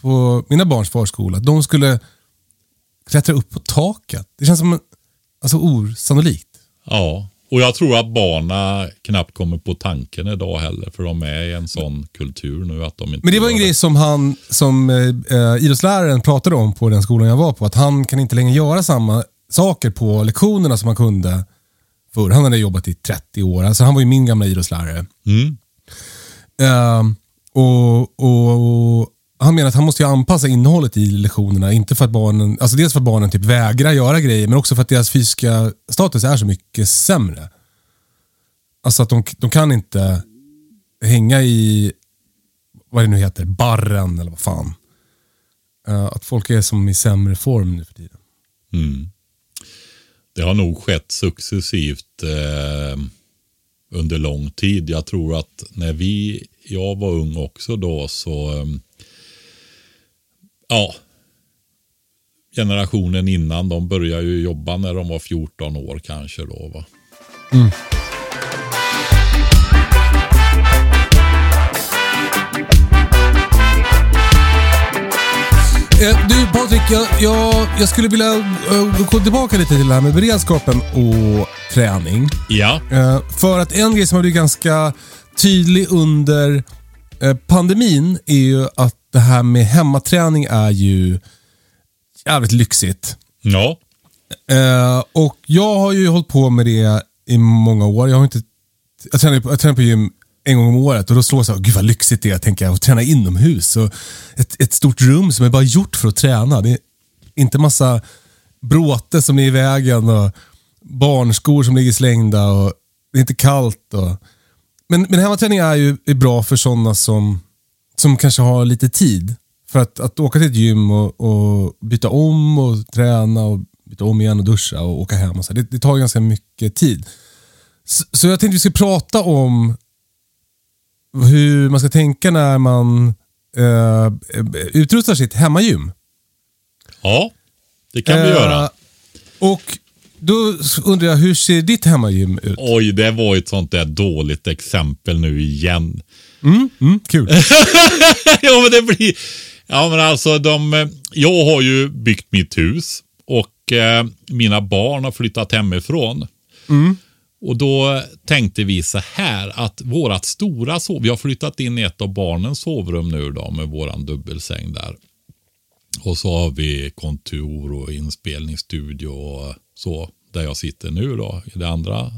på mina barns förskola, de skulle klättra upp på taket. Det känns som alltså, osannolikt. Ja, och jag tror att barna knappt kommer på tanken idag heller. För de är i en sån kultur nu att de inte Men det var en grej som han, som eh, eh, idrottsläraren pratade om på den skolan jag var på. Att han kan inte längre göra samma saker på lektionerna som han kunde förr. Han hade jobbat i 30 år. Alltså han var ju min gamla idrottslärare. Mm. Eh, och, och, och han menar att han måste ju anpassa innehållet i lektionerna. Inte för att barnen, alltså dels för att barnen typ vägrar göra grejer, men också för att deras fysiska status är så mycket sämre. Alltså att de, de kan inte hänga i, vad det nu heter, barren eller vad fan. Uh, att folk är som i sämre form nu för tiden. Mm. Det har nog skett successivt eh, under lång tid. Jag tror att när vi, jag var ung också då så, eh, ja, generationen innan de började ju jobba när de var 14 år kanske då va. Eh, Du Patrik, jag, jag, jag skulle vilja uh, gå tillbaka lite till det här med beredskapen och träning. Ja, Eh, för att en grej som har blivit ganska tydlig under eh, pandemin är ju att det här med hemmaträning är ju jävligt lyxigt. ja, Eh, och jag har ju hållit på med det i många år. Jag, har inte, jag, tränar, på- jag tränar på gym en gång om året och då slår jag så här, gud vad lyxigt det är tänker jag, att träna inomhus. Och ett, ett stort rum som är bara gjort för att träna. Det är inte massa bråte som är i vägen och barnskor som ligger slängda och det är inte kallt. Och, men, men hemmaträning är ju är bra för sådana som, som kanske har lite tid. För att, att åka till ett gym och, och byta om och träna och byta om igen och duscha och åka hem. Och så, det, det tar ganska mycket tid. Så, så jag tänkte vi ska prata om hur man ska tänka när man eh, utrustar sitt hemmagym. ja, det kan vi Eh, göra. Och då undrar jag, hur ser ditt hemmagym ut? Oj, det var ett sånt där dåligt exempel nu igen. Mm, kul. [laughs] ja, men det blir... Ja, men alltså de, jag har ju byggt mitt hus och eh, mina barn har flyttat hemifrån. Och då tänkte vi så här att vårat stora sov, vi har flyttat in i ett av barnens sovrum nu då med våran dubbelsäng där. Och så har vi kontor och inspelningsstudio och så där jag sitter nu då i det andra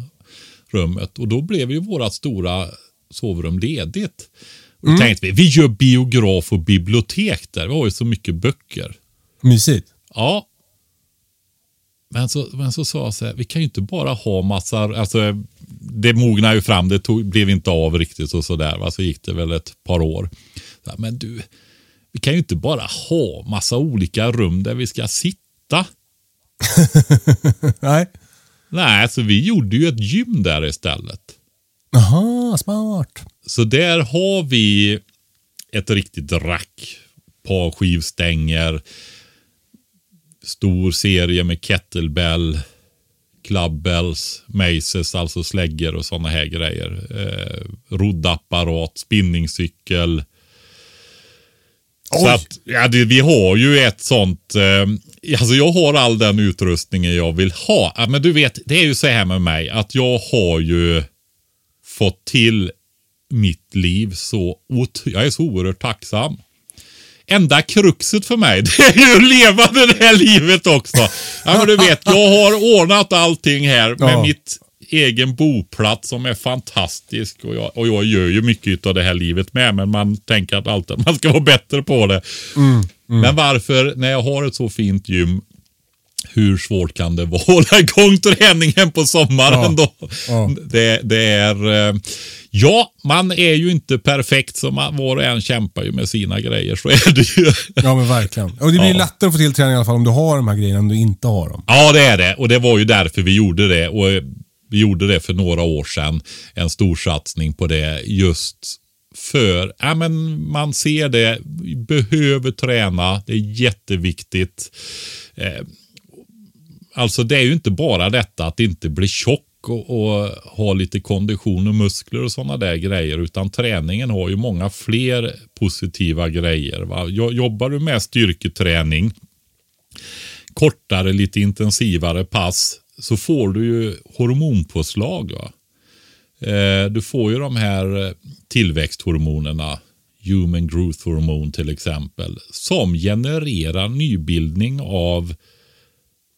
rummet. Och då blev ju vårat stora sovrum ledigt. Och då tänkte vi, vi gör biograf och bibliotek där. Vi har ju så mycket böcker. Mysigt. Ja. Men så, men så sa jag så här, vi kan ju inte bara ha massa, alltså det mognade ju fram, det tog, blev inte av riktigt och sådär. Va? Så gick det väl ett par år. Så här, men du, vi kan ju inte bara ha massa olika rum där vi ska sitta. [laughs] Nej. Nej, så vi gjorde ju ett gym där istället. Jaha, smart. Så där har vi ett riktigt rack. Par skivstänger. Stor serie med kettlebell. Clubbells, maces, alltså släggor och sådana här grejer. Eh, roddapparat, spinningcykel. Så Oj. att, ja, det, vi har ju ett sånt, eh, alltså jag har all den utrustningen jag vill ha. Ja, men du vet, det är ju så här med mig att jag har ju fått till mitt liv så, ot- jag är så oerhört tacksam. Enda kruxet för mig, [laughs] det är ju att leva det här livet också. Ja, men du vet, jag har ordnat allting här med Ja. mitt egen boplats som är fantastisk. Och jag, och jag gör ju mycket av det här livet med, men man tänker att alltid [laughs] man ska vara bättre på det. Men varför, när jag har ett så fint gym, hur svårt kan det vara att hålla igång träningen på sommaren då? Ja. Det, det är... eh, Ja, man är ju inte perfekt så man, var och en kämpar ju med sina grejer. Så är det ju. Ja, men verkligen. Och det blir Ja. lättare att få till träning i alla fall om du har de här grejerna, om du inte har dem. Ja, det är det. Och det var ju därför vi gjorde det. Och eh, vi gjorde det för några år sedan. En stor satsning på det just för, ja men man ser det, vi behöver träna, det är jätteviktigt. Eh, alltså det är ju inte bara detta att inte bli tjock och, och ha lite kondition och muskler och sådana där grejer. Utan träningen har ju många fler positiva grejer. Va? Jobbar du med styrketräning kortare, lite intensivare pass så får du ju hormonpåslag. Va? Eh, du får ju de här tillväxthormonerna, human growth hormone till exempel, som genererar nybildning av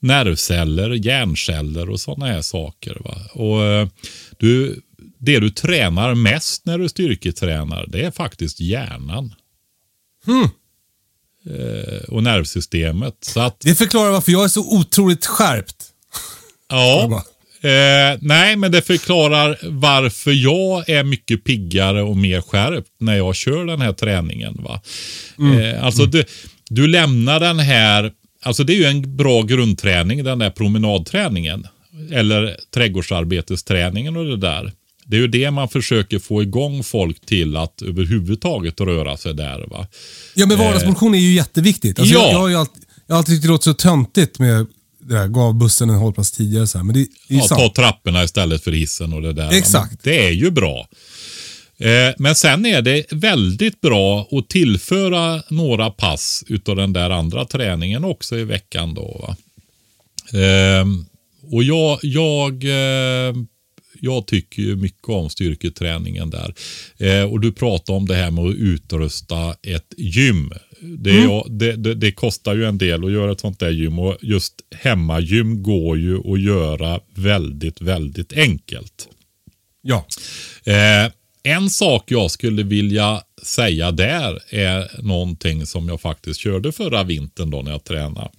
nervceller, hjärnceller och sådana här saker. Va? Och eh, du, Det du tränar mest när du styrketränar, det är faktiskt hjärnan. Eh, och nervsystemet. Så att, Det förklarar varför jag är så otroligt skärpt. ja. [laughs] Eh, nej, men det förklarar varför jag är mycket piggare och mer skärpt när jag kör den här träningen. Va? Eh, alltså du, du lämnar den här, alltså det är ju en bra grundträning, den där promenadträningen. Eller trädgårdsarbetesträningen och det där. Det är ju det man försöker få igång folk till att överhuvudtaget röra sig där. va. Ja, men vardagsmotion är ju jätteviktigt. Alltså, Ja. jag, jag, har alltid, jag har alltid tyckt det låter så töntigt med det där, gav bussen en hållplats tidigare. Så här. Men det, det är Ja, ta trapporna istället för hissen och det där. Exakt. Men Det är ju bra. Eh, Men sen är det väldigt bra att tillföra några pass utav den där andra träningen också i veckan. Då, va? Ehm, Och jag, jag, eh, jag tycker ju mycket om styrketräningen där. Eh, Och du pratar om det här med att utrusta ett gym. Det, är, ja, det, det, det kostar ju en del att göra ett sånt där gym och just hemmagym går ju att göra väldigt, väldigt enkelt. Ja. Eh, en sak jag skulle vilja säga där är någonting som jag faktiskt körde förra vintern då när jag tränade.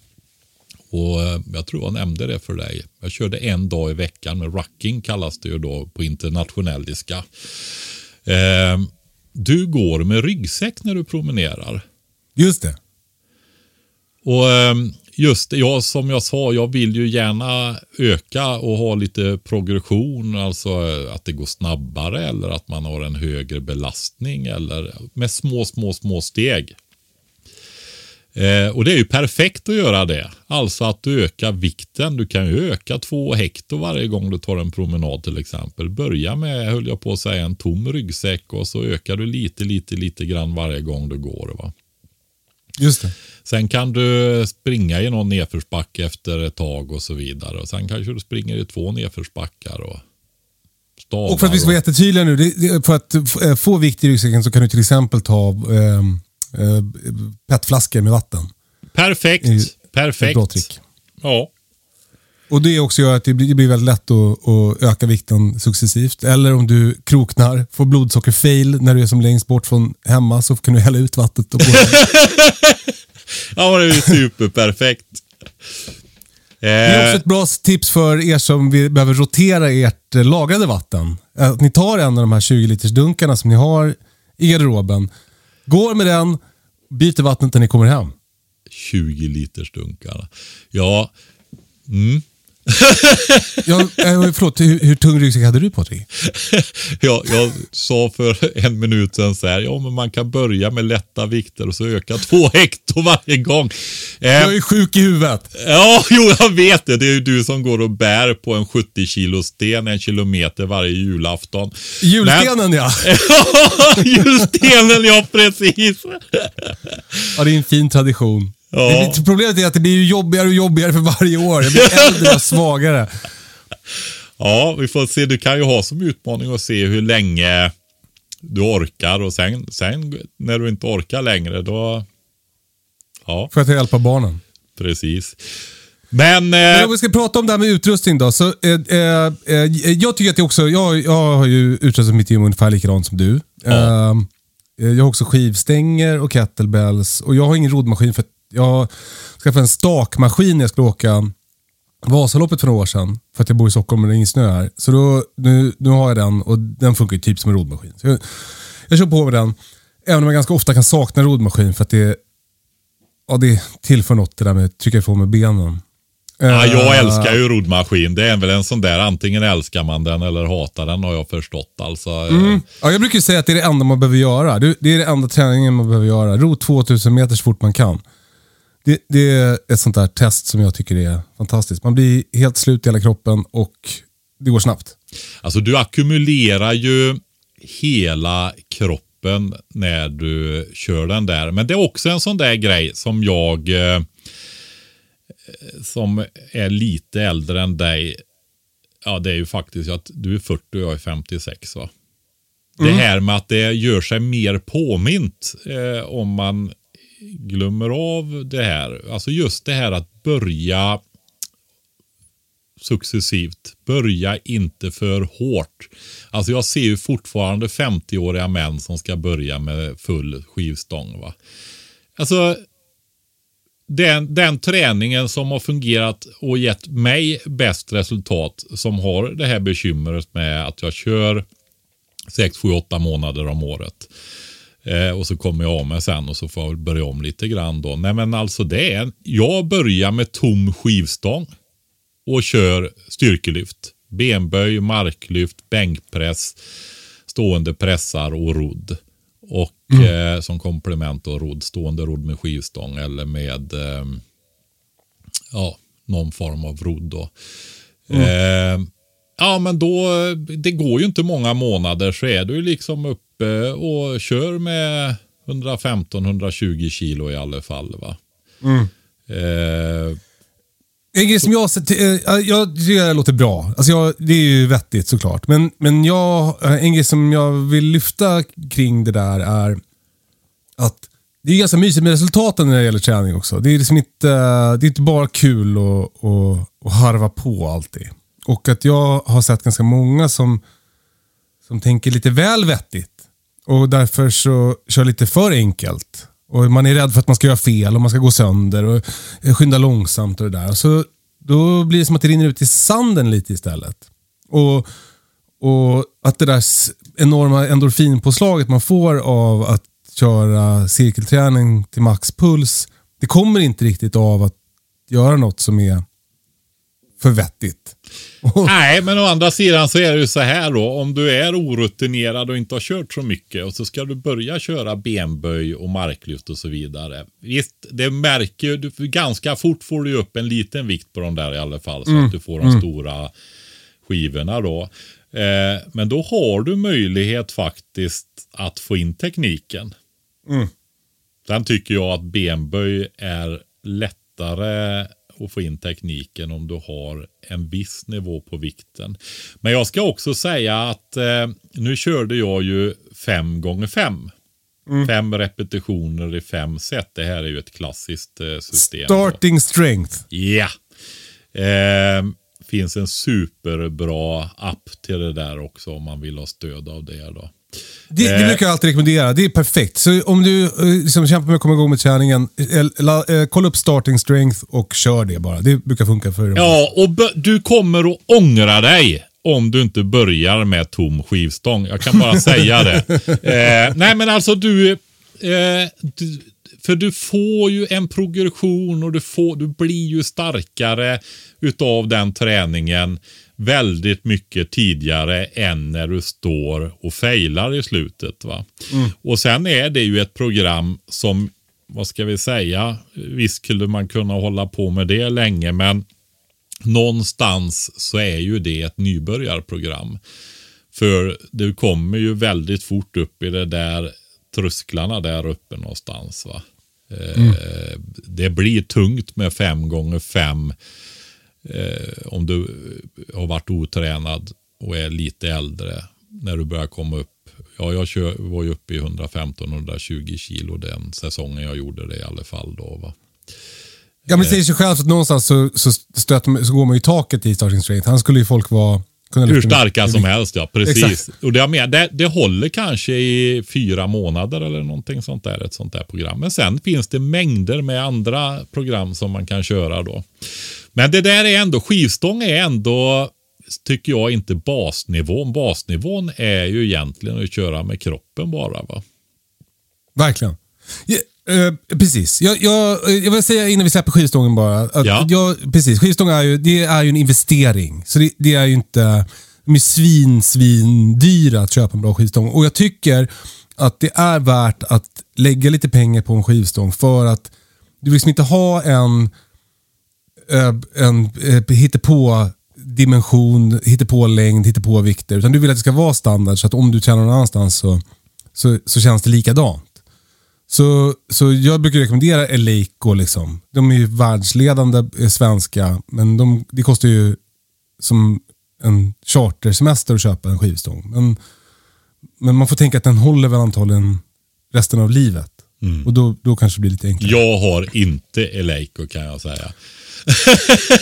Och eh, Jag tror jag nämnde det för dig. Jag körde en dag i veckan med rucking kallas det ju då på internationelliska. Eh, du går med ryggsäck när du promenerar. Just det. Och ehm, just det, ja, som jag sa, jag vill ju gärna öka och ha lite progression, alltså eh, att det går snabbare eller att man har en högre belastning eller med små, små, små steg. Eh, och det är ju perfekt att göra det. Alltså att du ökar vikten. Du kan ju öka två hekto varje gång du tar en promenad till exempel. Börja med, höll jag på att säga, en tom ryggsäck och så ökar du lite, lite, lite grann varje gång du går. Va? Just det. Sen kan du springa i någon nedförsbacke efter ett tag och så vidare. Och sen kanske du springer i två nedförsbackar och. Och för att vi ska vara jättetydliga nu, det, för att eh, få vikt i ryggsäcken så kan du till exempel ta eh, eh, petflaskor med vatten. Perfekt. Är Ett Perfekt. bra trick. Ja. Och det också gör att det blir, väldigt lätt att, att öka vikten successivt. Eller om du kroknar, får blodsockerfail när du är som längst bort från hemma så kan du hälla ut vattnet och [laughs] ja, det är ju superperfekt. Det är också ett bra tips för er som behöver rotera ert eh, lagrade vatten. Att ni tar en av de här 20 liters dunkarna som ni har i garderoben, går med den, byter vattnet när ni kommer hem. 20 liters dunkarna. Ja, mm. Ja, eh, förlåt, hur, hur tung ryggsäck hade du Patrik? [laughs] jag, jag sa för en minut sedan så här, ja men man kan börja med lätta vikter och så öka två [laughs] hekto varje gång. Eh, Jag är sjuk i huvudet. Ja, [laughs] jo jag vet det. Det är ju du som går och bär på en 70 kilo sten en kilometer varje julafton. Julstenen ja. Men, julstenen, ja precis. Ja, det är en fin tradition. Ja. Det problemet är att det blir jobbigare och jobbigare för varje år. Jag blir [laughs] äldre och svagare. Ja, vi får se. Du kan ju ha som utmaning att se hur länge du orkar och sen, sen när du inte orkar längre då... Ja, För att hjälpa barnen. precis. Men... Men Eh, om vi ska prata om det här med utrustning då. Så, eh, eh, eh, jag tycker att det också, jag, jag har ju utrustat mitt gym ungefär likadant som du. Ja. Eh, jag har också skivstänger och kettlebells och jag har ingen roddmaskin för jag skaffade en stakmaskin när jag skulle åka Vasaloppet för några år sedan. För att jag bor i Stockholm och det är ingen snö här. Så då, nu, nu har jag den och den funkar ju typ som en roddmaskin. Så jag, jag kör på med den. Även om jag ganska ofta kan sakna roddmaskin för att det, ja, det tillför något det där med att trycka ifrån med benen. ja, jag Eh, älskar ju roddmaskin. Det är väl en sån där, antingen älskar man den eller hatar den har jag förstått. Alltså, eh, Ja, jag brukar ju säga att det är det enda man behöver göra. Det det är det enda träningen man behöver göra. Ro 2000 meter så fort man kan. Det, det är ett sånt där test som jag tycker är fantastiskt. Man blir helt slut i hela kroppen och det går snabbt. Alltså du ackumulerar ju hela kroppen när du kör den där. Men det är också en sån där grej som jag eh, som är lite äldre än dig. Ja, det är ju faktiskt att du är 40 och jag är 56 va. Det här med att det gör sig mer påmint eh, om man glömmer av det här. Alltså just det här att börja successivt. Börja inte för hårt. Alltså jag ser ju fortfarande 50-åriga män som ska börja med full skivstång. Va? Alltså den, den träningen som har fungerat och gett mig bäst resultat som har det här bekymret med att jag kör 6, 7, 8 månader om året. Eh, och så kommer jag av mig sen och så får jag börja om lite grann då. Nej men alltså det är, jag börjar med tom skivstång och kör styrkelyft. Benböj, marklyft, bänkpress, stående pressar och rodd. Och eh, som komplement då rodd, stående rodd med skivstång eller med eh, ja, någon form av rodd då. Eh, ja men då, det går ju inte många månader så är du liksom uppe och kör med 115-120 kilo i alla fall. va. Eh, En grej som jag eh, jag tycker det låter bra. Alltså jag, det är ju vettigt såklart. Men, men jag, eh, en grej som jag vill lyfta kring det där är att det är ganska mysigt med resultaten när det gäller träning också. Det är liksom inte, eh, det är inte bara kul att, att, att harva på alltid. Och att jag har sett ganska många som, som tänker lite väl vettigt. Och därför så kör lite för enkelt. Och man är rädd för att man ska göra fel och man ska gå sönder och skynda långsamt och det där. Och så, då blir det som att det rinner ut i sanden lite istället. Och, och att det där enorma endorfinpåslaget man får av att köra cirkelträning till maxpuls, det kommer inte riktigt av att göra något som är för vettigt. Nej, men å andra sidan så är det ju så här då. Om du är orutinerad och inte har kört så mycket och så ska du börja köra benböj och marklyft och så vidare. Visst, det märker du, ganska fort får du upp en liten vikt på de där i alla fall. Så att du får de stora skivorna då. Eh, men då har du möjlighet faktiskt att få in tekniken. Sen tycker jag att benböj är lättare att få in tekniken om du har en viss nivå på vikten. Men jag ska också säga att eh, nu körde jag ju fem gånger fem. Fem repetitioner i fem set. Det här är ju ett klassiskt eh, system. Starting strength. Ja. Eh, finns en superbra app till det där också om man vill ha stöd av det. då. Det, det Eh. brukar jag alltid rekommendera. Det är perfekt. Så om du eh, liksom kämpar med att komma igång med träningen, eh, la- kolla upp starting strength och kör det bara. Det brukar funka för Ja, och du kommer att ångra dig om du inte börjar med tom skivstång. Jag kan bara [laughs] säga det. Eh, nej, men alltså du, eh, du... För du får ju en progression och du, får, du blir ju starkare utav den träningen väldigt mycket tidigare än när du står och failar i slutet. Va? Och sen är det ju ett program som, vad ska vi säga, visst skulle man kunna hålla på med det länge, men någonstans så är ju det ett nybörjarprogram. För du kommer ju väldigt fort upp i det där trösklarna där uppe någonstans. Va? Eh, Det blir tungt med fem gånger fem eh, om du har varit otränad och är lite äldre när du börjar komma upp. Ja, jag kör, var ju uppe i 115-120 kilo den säsongen jag gjorde det i alla fall. Då, va? Ja, men det säger sig själv att någonstans så, så, stöter, så går man ju i taket i starting strength. Han skulle ju folk vara... Hur lyfta med- starka som helst, ja. Precis. Exakt. Och det, jag menar, det, det håller kanske i fyra månader eller någonting sånt där, ett sånt där program. Men sen finns det mängder med andra program som man kan köra då. Men det där är ändå, skivstång är ändå, tycker jag, inte basnivån. Basnivån är ju egentligen att köra med kroppen bara. va. Verkligen. Ja, eh, precis. Jag, jag, jag vill säga innan vi släpper skivstången bara. Att Ja. jag, precis, skivstång är ju, det är ju en investering. Så det, det är ju inte... De är svin, svin dyra att köpa en bra skivstång. Och jag tycker att det är värt att lägga lite pengar på en skivstång för att du vill liksom inte ha en en eh, hittepå dimension, hittepå längd, hittepå vikter. Utan du vill att det ska vara standard så att om du tränar någon annanstans så, så, så känns det likadant. Så, så jag brukar rekommendera Eleiko. Liksom. De är ju världsledande eh, svenska, men de, det kostar ju som en chartersemester att köpa en skivstång. Men, men man får tänka att den håller väl antagligen resten av livet. Och då, då kanske det blir lite enklare. Jag har inte Eleiko kan jag säga.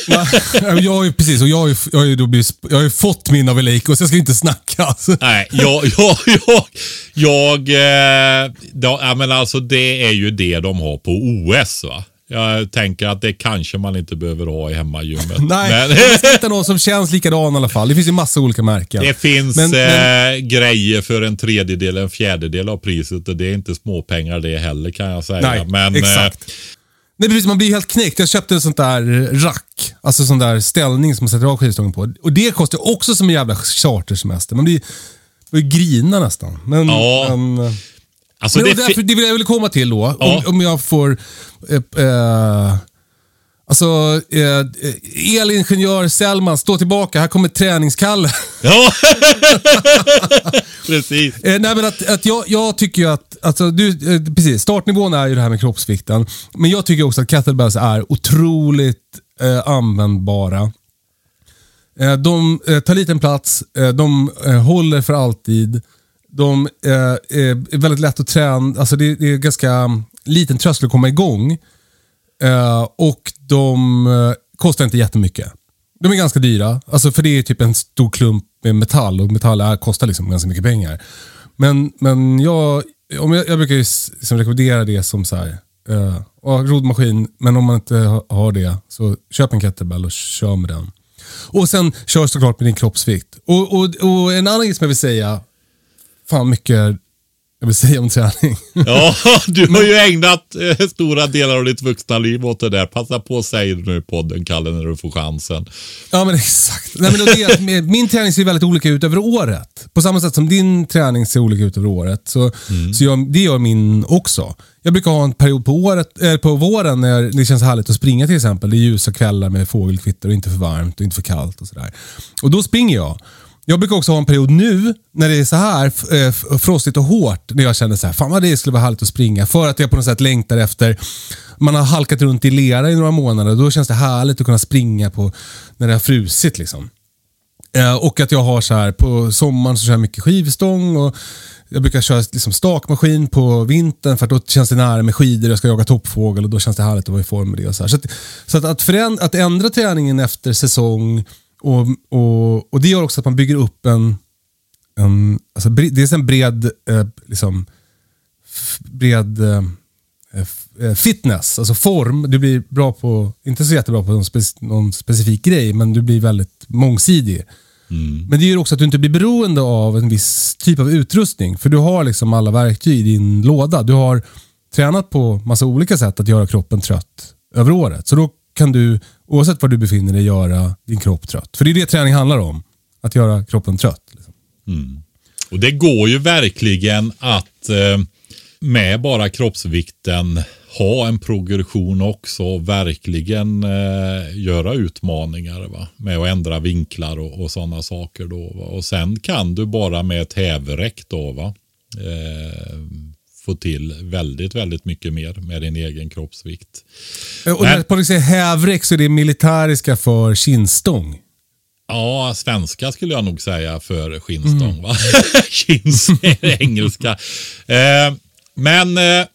Ja, [laughs] jag har ju, precis, och jag har ju, jag har ju, då blivit, jag har fått min av Eleiko, så jag ska inte snacka. Alltså. Nej, jag, [laughs] jag, jag, jag eh, ja, ja, men alltså det är ju det de har på OS va. Jag tänker att det kanske man inte behöver ha i hemmagymmet. [laughs] Nej, Men, jag ska hitta någon som känns likadan i alla fall. Det finns ju massa olika märken. det finns Men- men- eh, grejer för en tredjedel, en fjärdedel av priset och det är inte småpengar det heller kan jag säga. Nej, men, eh, exakt. Nej, precis, man blir helt knäckt. Jag köpte ett sånt där rack. Alltså sån där ställning som man sätter av skivstången på. Och det kostar också som en jävla chartersemester. Man blir, börjar grina nästan. Men, Ja. men, alltså men det därför, det vill jag väl komma till då. Ja. Om, om jag får... Eh, eh, alltså, eh, elingenjör Sellman, stå tillbaka. Här kommer träningskalle. Ja, [laughs] precis. Eh, nej, men att, att jag, jag tycker ju att, alltså, du, eh, precis, startnivån är ju det här med kroppsvikten. Men jag tycker också att kettlebells är otroligt eh, användbara. Eh, de eh, tar liten plats, eh, de eh, håller för alltid. De eh, är väldigt lätt att träna, alltså det, det är ganska liten tröskel att komma igång. Eh, Eh, och de eh, kostar inte jättemycket. De är ganska dyra, alltså för det är typ en stor klump med metall och metall är, kostar liksom ganska mycket pengar. Men, men jag, om jag, jag brukar ju liksom rekommendera det som så här, eh, ja, roddmaskin, men om man inte har det så köp en kettlebell och kör med den. Och sen kör såklart med din kroppsvikt. Och, och, och en annan grej som jag vill säga, fan mycket jag vill säga om träning. Ja, [laughs] du har ju ägnat eh, stora delar av ditt vuxna liv åt det där. Passa på att säga det nu i podden, Kalle, när du får chansen. Ja, men exakt. Nej, men det, med- min träning ser väldigt olika ut över året. På samma sätt som din träning ser olika ut över året. Så, så jag, det gör min också. Jag brukar ha en period på, året, eh, på våren när det känns härligt att springa till exempel. Det är ljusa kvällar med fågelkvitter och inte för varmt och inte för kallt. och sådär. Och då springer jag. Jag brukar också ha en period nu när det är så här eh, frostigt och hårt. När jag känner så här, fan vad det skulle vara härligt att springa. För att jag på något sätt längtar efter, man har halkat runt i lera i några månader. Då känns det härligt att kunna springa på när det har frusit. Liksom. Eh, och att jag har så här, på sommaren så kör jag mycket skivstång. Och jag brukar köra liksom stakmaskin på vintern för att då känns det nära med skidor. Jag ska jaga toppfågel och då känns det härligt att vara i form med det. Och så här. så att, så att, att, föränd- att ändra träningen efter säsong och, och, och det gör också att man bygger upp en, en alltså, dels en bred, eh, liksom, bred eh, f- eh, fitness, alltså form. Du blir bra på, inte så jättebra på någon, spec- någon specifik grej, men du blir väldigt mångsidig. Men det gör också att du inte blir beroende av en viss typ av utrustning. För du har liksom alla verktyg i din låda. Du har tränat på massa olika sätt att göra kroppen trött över året. Så då kan du, oavsett var du befinner dig, göra din kropp trött. För det är det träning handlar om. Att göra kroppen trött. Liksom. Mm. Och det går ju verkligen att eh, med bara kroppsvikten ha en progression också och verkligen eh, göra utmaningar va? med att ändra vinklar och, och sådana saker. Då, va? Och sen kan du bara med ett hävräck då va? Eh, få till väldigt, väldigt mycket mer med din egen kroppsvikt. Eh, Och Men- på det säger hävräck så är det militäriska för kinstång. Ja, svenska skulle jag nog säga för skinnstång. Va? [laughs] Kins är engelska. Eh, men eh,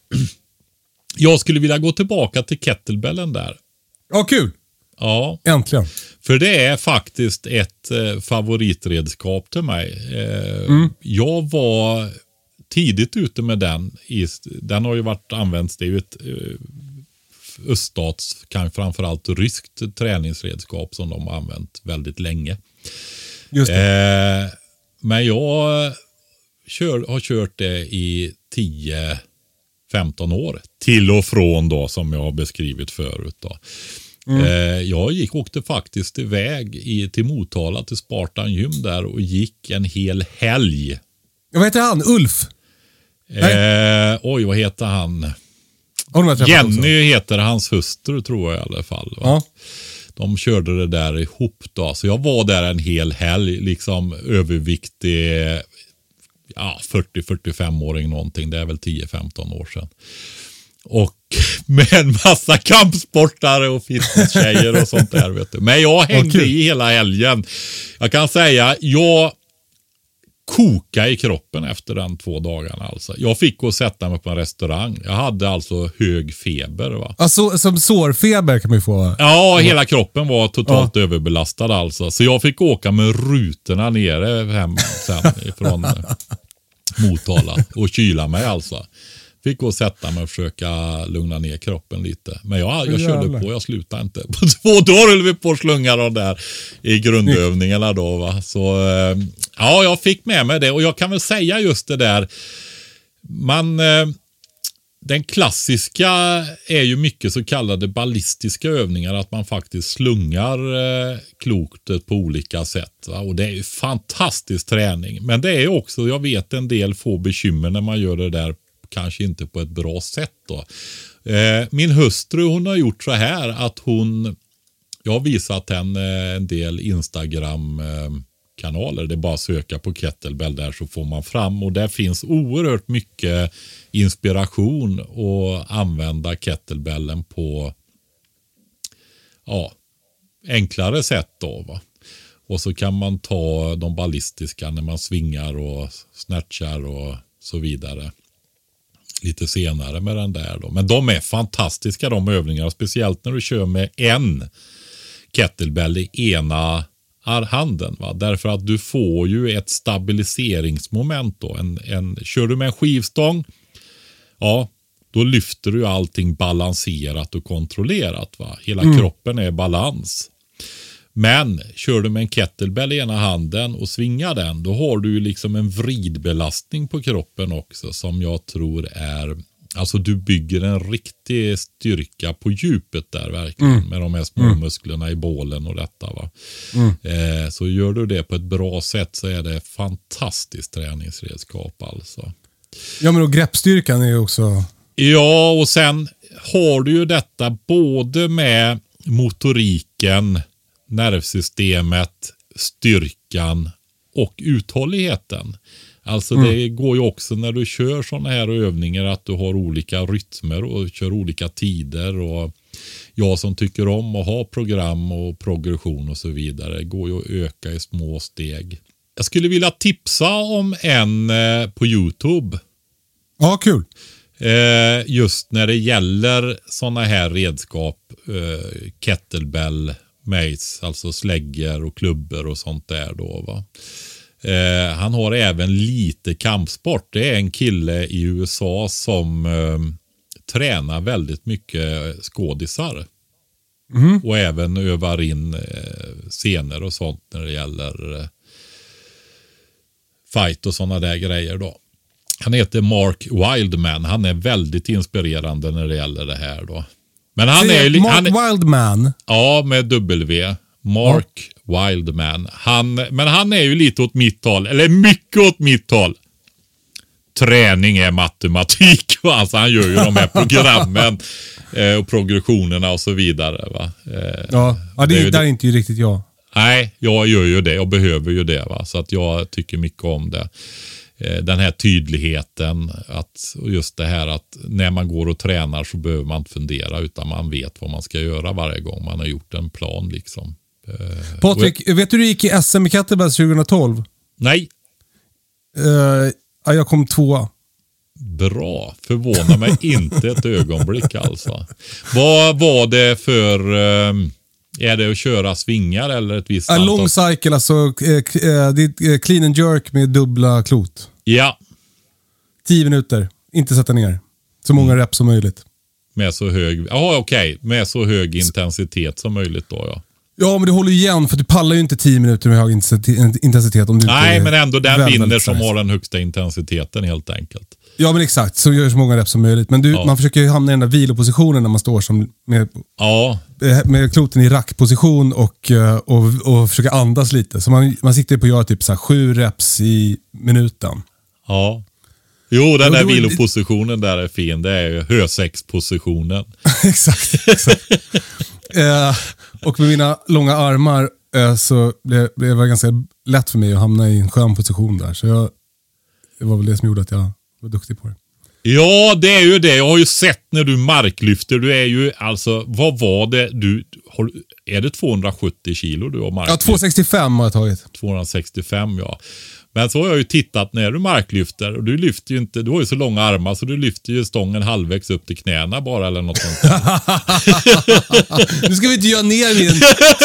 jag skulle vilja gå tillbaka till kettlebellen där. Ja, kul! Ja, Äntligen. för det är faktiskt ett eh, favoritredskap till mig. Eh, Jag var tidigt ute med den. I, den har ju varit använts, det är ju ett eh, öststats, kanske framförallt ryskt träningsredskap som de har använt väldigt länge. Just det. Eh, men jag kör, har kört det i 10-15 år. Till och från då som jag har beskrivit förut. Då. Eh, jag gick, åkte faktiskt iväg i, till Motala till Spartan gym där och gick en hel helg. Vad heter han? Ulf? Eh, oj, vad heter han? Jenny också? heter hans hustru tror jag i alla fall. Ja. De körde det där ihop då. Så jag var där en hel helg, liksom överviktig, ja 40-45-åring någonting. Det är väl 10-15 år sedan. Och [laughs] med en massa kampsportare och fitnesstjejer och sånt där. Vet du. Men jag hängde i hela helgen. Jag kan säga, jag koka i kroppen efter den två dagarna. Alltså. Jag fick gå och sätta mig på en restaurang. Jag hade alltså hög feber. Va? Alltså, som sårfeber kan man ju få. Ja, hela kroppen var totalt överbelastad alltså. Så jag fick åka med rutorna nere hem sen ifrån [laughs] Motala och kyla mig alltså. Fick gå och sätta mig och försöka lugna ner kroppen lite. Men jag, jag körde på, jag slutade inte. [laughs] På två dagar höll vi på att slunga de där i grundövningarna då. Va? Så eh, ja, jag fick med mig det och jag kan väl säga just det där. Man... Eh, den klassiska är ju mycket så kallade ballistiska övningar. Att man faktiskt slungar eh, klotet på olika sätt. Va? Och det är ju fantastisk träning. Men det är också, jag vet en del får bekymmer när man gör det där kanske inte på ett bra sätt. Då. Eh, min hustru hon har gjort så här att hon, jag har visat henne en del Instagram eh, kanaler. Det är bara att söka på kettlebell där så får man fram och där finns oerhört mycket inspiration och använda kettlebellen på ja, enklare sätt då. Va? Och så kan man ta de ballistiska när man svingar och snatchar och så vidare. Lite senare med den där då. Men de är fantastiska de övningarna. Speciellt när du kör med en kettlebell i ena handen. Va? Därför att du får ju ett stabiliseringsmoment då. En, en, kör du med en skivstång, ja, då lyfter du allting balanserat och kontrollerat. Va? Hela kroppen är balans. Men kör du med en kettlebell i ena handen och svingar den, då har du ju liksom en vridbelastning på kroppen också som jag tror är Alltså du bygger en riktig styrka på djupet där verkligen med de här små musklerna i bålen och detta. Va? Eh, så gör du det på ett bra sätt så är det fantastiskt träningsredskap alltså. Ja, men och greppstyrkan är ju också... Ja, och sen har du ju detta både med motoriken, nervsystemet, styrkan och uthålligheten. Alltså Mm. det går ju också när du kör sådana här övningar att du har olika rytmer och kör olika tider. och Jag som tycker om att ha program och progression och så vidare går ju att öka i små steg. Jag skulle vilja tipsa om en eh, på Youtube. Ja, kul. Eh, just när det gäller sådana här redskap, eh, kettlebell, mace, alltså släggor och klubbor och sånt där då va. Eh, han har även lite kampsport. Det är en kille i USA som eh, tränar väldigt mycket skådisar. Och även övar in eh, scener och sånt när det gäller eh, fight och sådana där grejer då. Han heter Mark Wildman. Han är väldigt inspirerande när det gäller det här då. Men han är ju... Mark han, Wildman. Ja, med W. Mark Wildman. Han, men han är ju lite åt mitt håll, eller mycket åt mitt håll. Träning är matematik. [laughs] Alltså han gör ju de här programmen [laughs] eh, och progressionerna och så vidare. Va? Eh, Ja, ja det, Det är inte ju riktigt jag. Nej, jag gör ju det och behöver ju det. Va? Så att jag tycker mycket om det. Eh, Den här tydligheten att, just det här att när man går och tränar så behöver man inte fundera utan man vet vad man ska göra varje gång man har gjort en plan. liksom. Eh, Patrik, vet du hur det gick i SM i Kettlebells 2012? Nej, Uh, ja, jag kom tvåa. bra. Förvånar mig inte ett ögonblick alltså. Vad var det för... eh, Är det att köra svingar eller ett visst A long cycle, alltså eh, eh, det är eh, clean and jerk med dubbla klot. Ja, 10 minuter, inte sätta ner. Så Mm. många reps som möjligt. med så hög... Ja, okej. Med så hög intensitet som möjligt då ja. Ja, men du håller igen för du pallar ju inte 10 minuter med hög intensitet- om du Nej, inte men ändå den vinner som har den högsta intensiteten helt enkelt. Ja, men exakt. Så gör så många reps som möjligt. Men du, Ja. man försöker ju hamna i den där vilopositionen när man står som med, Ja, eh, med kloten i rackposition och, eh, och, och försöka andas lite. Så man, man siktar på att göra typ så här sju reps i minuten. ja. Jo, den Ja, där vilopositionen där är fin. Det är ju hösexpositionen. [laughs] exakt. exakt. [laughs] eh, och med mina långa armar eh, så blev, blev det ganska lätt för mig att hamna i en skön position där. Så jag, det var väl det som gjorde att jag var duktig på det. Ja, det är ju det. Jag har ju sett när du marklyfter. Du är ju alltså, vad var det du... Är det 270 kilo du har Ja, marklyft? 265 har jag tagit. 265 ja. Men så har jag ju tittat när du marklyfter och du lyfter ju inte, du har ju så långa armar så du lyfter ju stången halvvägs upp till knäna bara eller något sånt. [laughs] nu ska vi inte göra ner min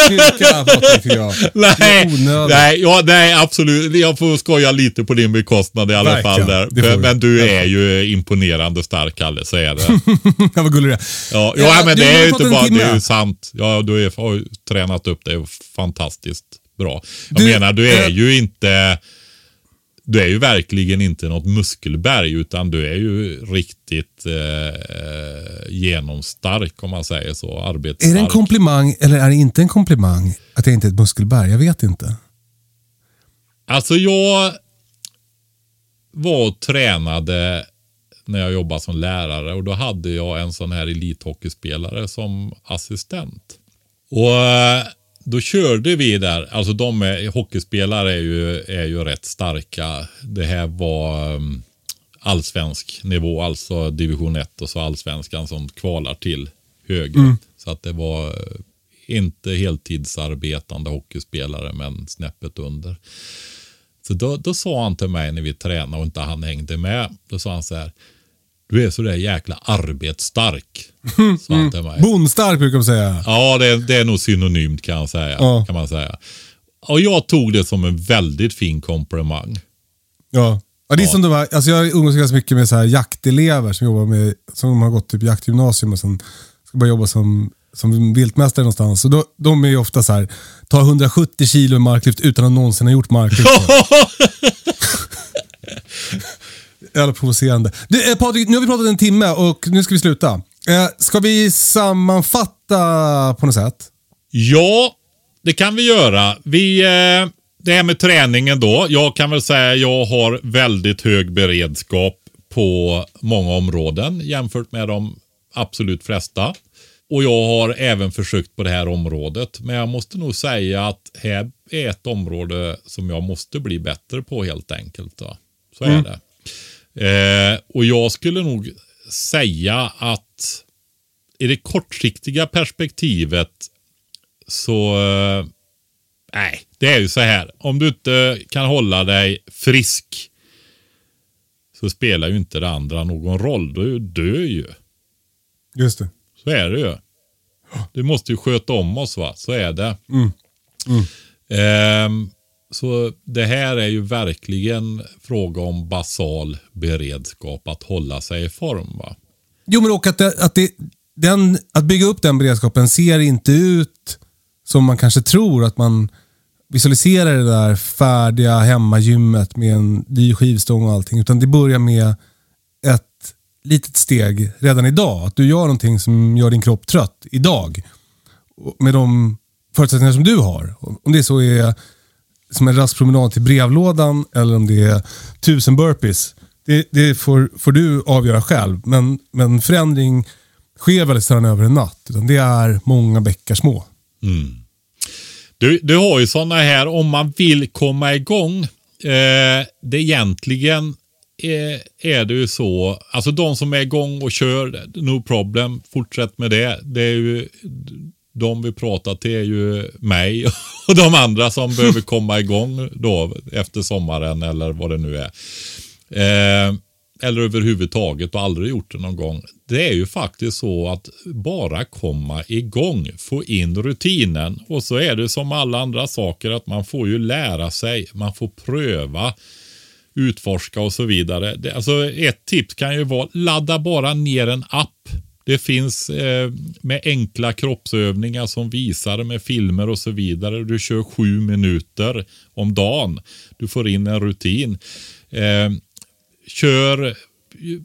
styrka tycker jag. Nej, nej, ja, nej, absolut. Jag får skoja lite på din bekostnad i alla Verkligen, fall. Där. Men, men du är ju imponerande stark, Kalle, så är det. [laughs] [laughs] Ja, vad gullig du är. Ja, Ja, ja men det är ju inte bara, det är ju sant. Ja, du är, har ju tränat upp det fantastiskt bra. Jag Du, menar, du är eh, ju inte, du är ju verkligen inte något muskelberg, utan du är ju riktigt eh, genomstark om man säger så. Arbetsstark. Är det en komplimang eller är det inte en komplimang att jag inte är ett muskelberg? Jag vet inte. Alltså jag var och tränade när jag jobbade som lärare och då hade jag en sån här elithockeyspelare som assistent. Och eh, då körde vi där, alltså de är, hockeyspelare är ju, är ju rätt starka. Det här var um, allsvensk nivå, alltså division 1 och så allsvenskan som kvalar till högre. Så att det var eh, inte heltidsarbetande hockeyspelare men snäppet under. Så då, då sa han till mig när vi tränade och inte han hängde med. Då sa han så här. Du är så där jäkla arbetsstark. Till mig. Bonstark brukar de säga. Ja, det, det är nog synonymt kan, jag säga, Ja. kan man säga. Och jag tog det som en väldigt fin komplimang. Ja. Ja, det är som de här, alltså jag umgås ganska mycket med så här jaktelever som jobbar med, som har gått typ jaktgymnasium och sen ska börja jobba som, som viltmästare någonstans. Och då, de är ju ofta så här, tar 170 kilo marklyft utan att någonsin ha gjort marklyft. [laughs] [laughs] Jävla provocerande. Du, eh, Patrik, nu har vi pratat en timme och nu ska vi sluta. Eh, ska vi sammanfatta på något sätt? Ja, det kan vi göra. Vi, eh, det här med träningen då. Jag kan väl säga att jag har väldigt hög beredskap på många områden jämfört med de absolut flesta. och jag har även försökt på det här området. Men jag måste nog säga att här är ett område som jag måste bli bättre på helt enkelt. Då. Så är det. Eh, och jag skulle nog säga att i det kortsiktiga perspektivet så eh, nej, det är ju så här. Om du inte kan hålla dig frisk så spelar ju inte det andra någon roll. Du dör ju. Just det. Så är det ju. Du måste ju sköta om oss va, så är det. Ehm, så det här är ju verkligen fråga om basal beredskap att hålla sig i form va. Jo, men och att, det, att, det, den, att bygga upp den beredskapen ser inte ut som man kanske tror. Att man visualiserar det där färdiga hemmagymmet med en ny skivstång och allting. Utan det börjar med ett litet steg redan idag. Att du gör någonting som gör din kropp trött idag. Med de förutsättningar som du har. Om det så är som en rask promenad till brevlådan eller om det är tusen burpees. Det, det får, får du avgöra själv. Men, men förändring sker väldigt sällan över en natt. Utan det är många bäckar små. Mm. Du, du har ju sådana här om man vill komma igång. Eh, det egentligen är, är det ju så. Alltså de som är igång och kör, no problem. Fortsätt med det. Det är ju de vi pratar till är ju mig [laughs] och de andra som behöver [laughs] komma igång då efter sommaren eller vad det nu är. Eh, eller överhuvudtaget och aldrig gjort det någon gång. Det är ju faktiskt så att bara komma igång, få in rutinen och så är det som alla andra saker att man får ju lära sig, man får pröva, utforska och så vidare. Det, alltså ett tips kan ju vara ladda bara ner en app. Det finns eh, med enkla kroppsövningar som visar med filmer och så vidare. Du kör sju minuter om dagen. Du får in en rutin. Eh, kör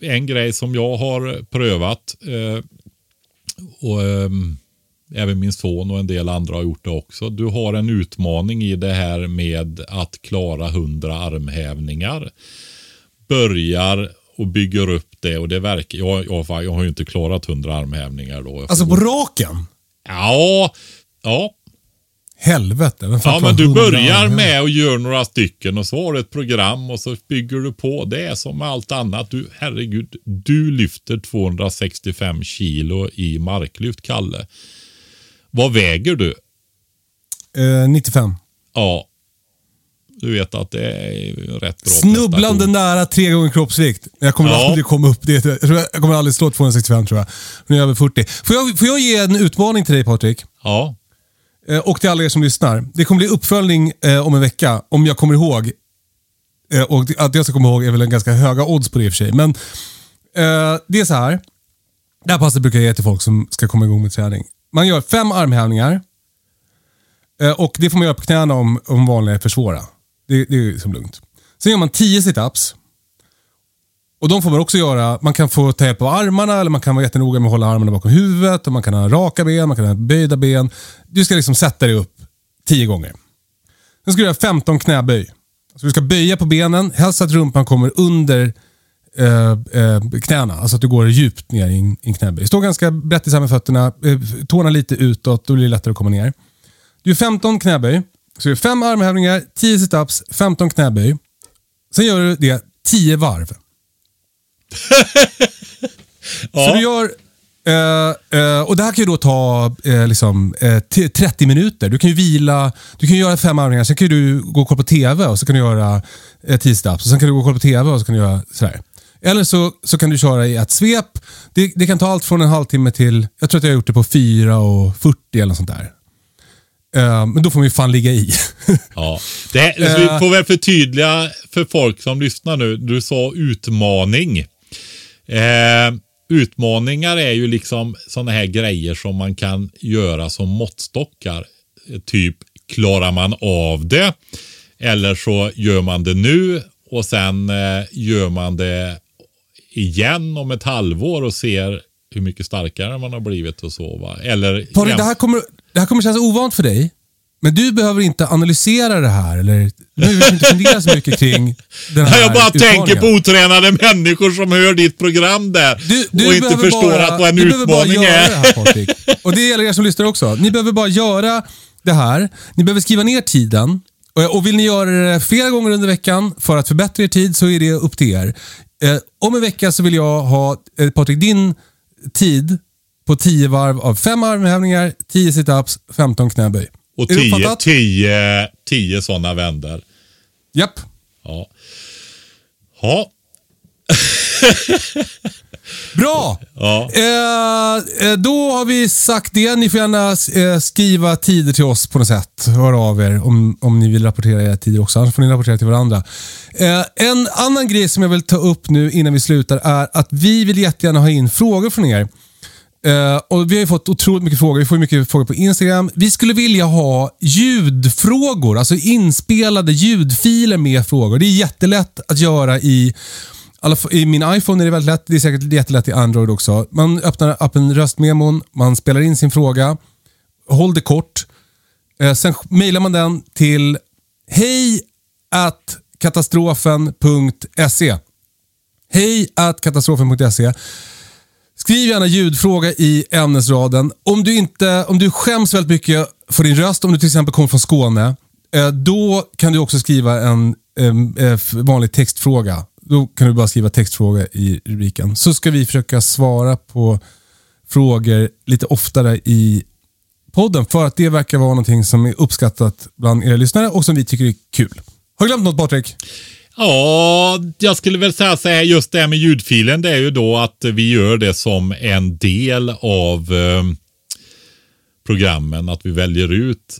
en grej som jag har prövat. Eh, och eh, Även min son och en del andra har gjort det också. Du har en utmaning i det här med att klara 100 armhävningar. Börjar och bygger upp det och det verkar... Jag, jag, jag har ju inte klarat 100 armhävningar då. Alltså på raken? Ja, ja, Helvete. vem Ja, men du 100 börjar med att göra några stycken och så har du ett program och så bygger du på. Det är som allt annat. Du, herregud, du lyfter 265 kilo i marklyft, Kalle. Vad väger du? Eh, 95. Ja, du vet att det är rätt bra Snubblande nära tre gånger kroppsvikt. Jag kommer Ja. aldrig komma upp dit. Jag, tror jag jag kommer aldrig slå 265 tror jag. Nu är jag över 40. Får jag, får jag ge en utmaning till dig Patrik? Ja, Eh, och till alla er som lyssnar. Det kommer bli uppföljning eh, om en vecka, om jag kommer ihåg. Eh, och det- att jag ska komma ihåg är väl en ganska höga odds på det i och för sig. Men det är så här. Det här passet brukar jag ge till folk som ska komma igång med träning. Man gör fem armhävningar. Och det får man göra på knäna om, om vanliga är för svåra. Det, det är liksom lugnt. Sen gör man 10 situps. Och de får man också göra. Man kan få ta hjälp av armarna eller man kan vara jättenoga med att hålla armarna bakom huvudet. Och man kan ha raka ben, man kan ha böjda ben. Du ska liksom sätta dig upp 10 gånger. Sen ska du göra 15 knäböj. Så du ska böja på benen, helst så att rumpan kommer under eh, eh, knäna. Alltså att du går djupt ner i en, en knäböj. Stå ganska brett isär med fötterna, eh, tårna lite utåt, då blir det lättare att komma ner. Du gör 15 knäböj. Så du gör 5 armhävningar, 10 situps, 15 knäböj. Sen gör du det 10 varv. [laughs] Så du gör... eh, eh, och Det här kan ju då ta eh, liksom, eh, t- 30 minuter. Du kan ju vila, du kan göra fem övningar, sen kan du gå och kolla på TV och så kan du göra eh, 10 steps. Och sen kan du gå och kolla på TV och så kan du göra sådär. Eller så, så kan du köra i ett svep. Det, det kan ta allt från en halvtimme till, jag tror att jag har gjort det på 4.40 eller något sånt där. Eh, men då får man ju fan ligga i. [laughs] ja. Det, så vi får väl förtydliga för folk som lyssnar nu. Du sa utmaning. Eh, utmaningar är ju liksom sådana här grejer som man kan göra som måttstockar. Eh, Typ, klarar man av det? Eller så gör man det nu och sen eh, gör man det igen om ett halvår och ser hur mycket starkare man har blivit och så. Va? Eller Patrik, det, här kommer, det här kommer kännas ovant för dig. Men du behöver inte analysera det här eller du behöver inte fundera så mycket kring den [laughs] här Jag bara tänker på otränade människor som hör ditt program där Du, du och inte förstår bara, att vad en utmaning är. det här Patrik. Och det gäller er som lyssnar också. Ni behöver bara göra det här. Ni behöver skriva ner tiden. Och- Och vill ni göra det flera gånger under veckan för att förbättra er tid så är det upp till er. Eh, om en vecka så vill jag ha, eh, Patrik, din tid på 10 varv av 5 armhävningar, 10 situps, 15 knäböj. Och Är det tio, sådana vändor. Japp. Ja. Ja. [laughs] Bra! Ja. Eh, eh, då har vi sagt det. Ni får gärna eh, skriva tider till oss på något sätt. Hör av er om, om ni vill rapportera era tider också. Annars får ni rapportera till varandra. Eh, en annan grej som jag vill ta upp nu innan vi slutar är att vi vill jättegärna ha in frågor från er. Uh, och Vi har ju fått otroligt mycket frågor. Vi får mycket frågor på Instagram. Vi skulle vilja ha ljudfrågor, alltså inspelade ljudfiler med frågor. Det är jättelätt att göra i I min iPhone är det väldigt lätt. Det är säkert jättelätt i Android också. Man öppnar appen Röstmemon, man spelar in sin fråga. Håll det kort. Eh, sen mejlar man den till hej at katastrofen.se. Hej katastrofen.se. Skriv gärna ljudfråga i ämnesraden. Om du, inte, om du skäms väldigt mycket för din röst, om du till exempel kommer från Skåne, eh, då kan du också skriva en eh, vanlig textfråga. Då kan du bara skriva textfråga i rubriken. Så ska vi försöka svara på frågor lite oftare i podden för att det verkar vara någonting som är uppskattat bland era lyssnare och som vi tycker är kul. Har jag glömt något Patrik? Ja, jag skulle väl säga så här, just det här med ljudfilen, det är ju då att vi gör det som en del av eh, programmen, att vi väljer ut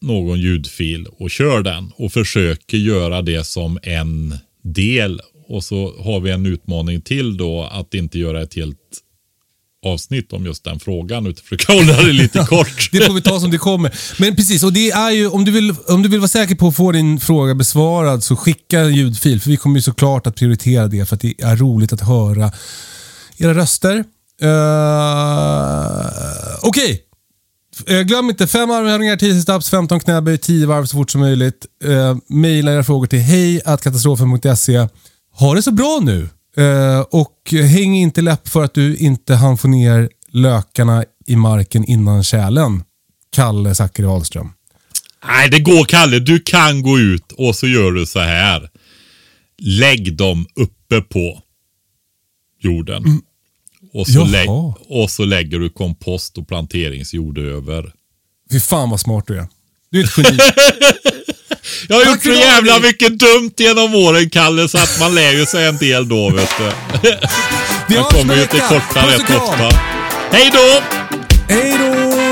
någon ljudfil och kör den och försöker göra det som en del. Och så har vi en utmaning till då att inte göra ett helt avsnitt om just den frågan utan försöka hålla det lite [laughs] kort. Det får vi ta som det kommer. Men precis, och det är ju, om, du vill, om du vill vara säker på att få din fråga besvarad så skicka en ljudfil. För vi kommer ju såklart att prioritera det för att det är roligt att höra era röster. Uh, Okej. Eh, Glöm inte fem armhävningar, 10 steps, 15 knäböj, 10 varv så fort som möjligt. Uh, maila era frågor till hej.katastrofen.se. Ha det så bra nu. Eh, och häng inte läpp för att du inte hann få ner lökarna i marken innan kärlen. Kalle Zackari Ahlström. Nej, det går Kalle. Du kan gå ut och så gör du så här. Lägg dem uppe på jorden. Och, så lägg, och så lägger du kompost och planteringsjord över. Fy fan vad smart du är. Du är ett geni. [laughs] Jag har gjort så jävla mycket dumt genom åren Kalle så att man lär ju sig en del då vet du. Om kommer ju till korta rätt ofta. Hej då! Hej då!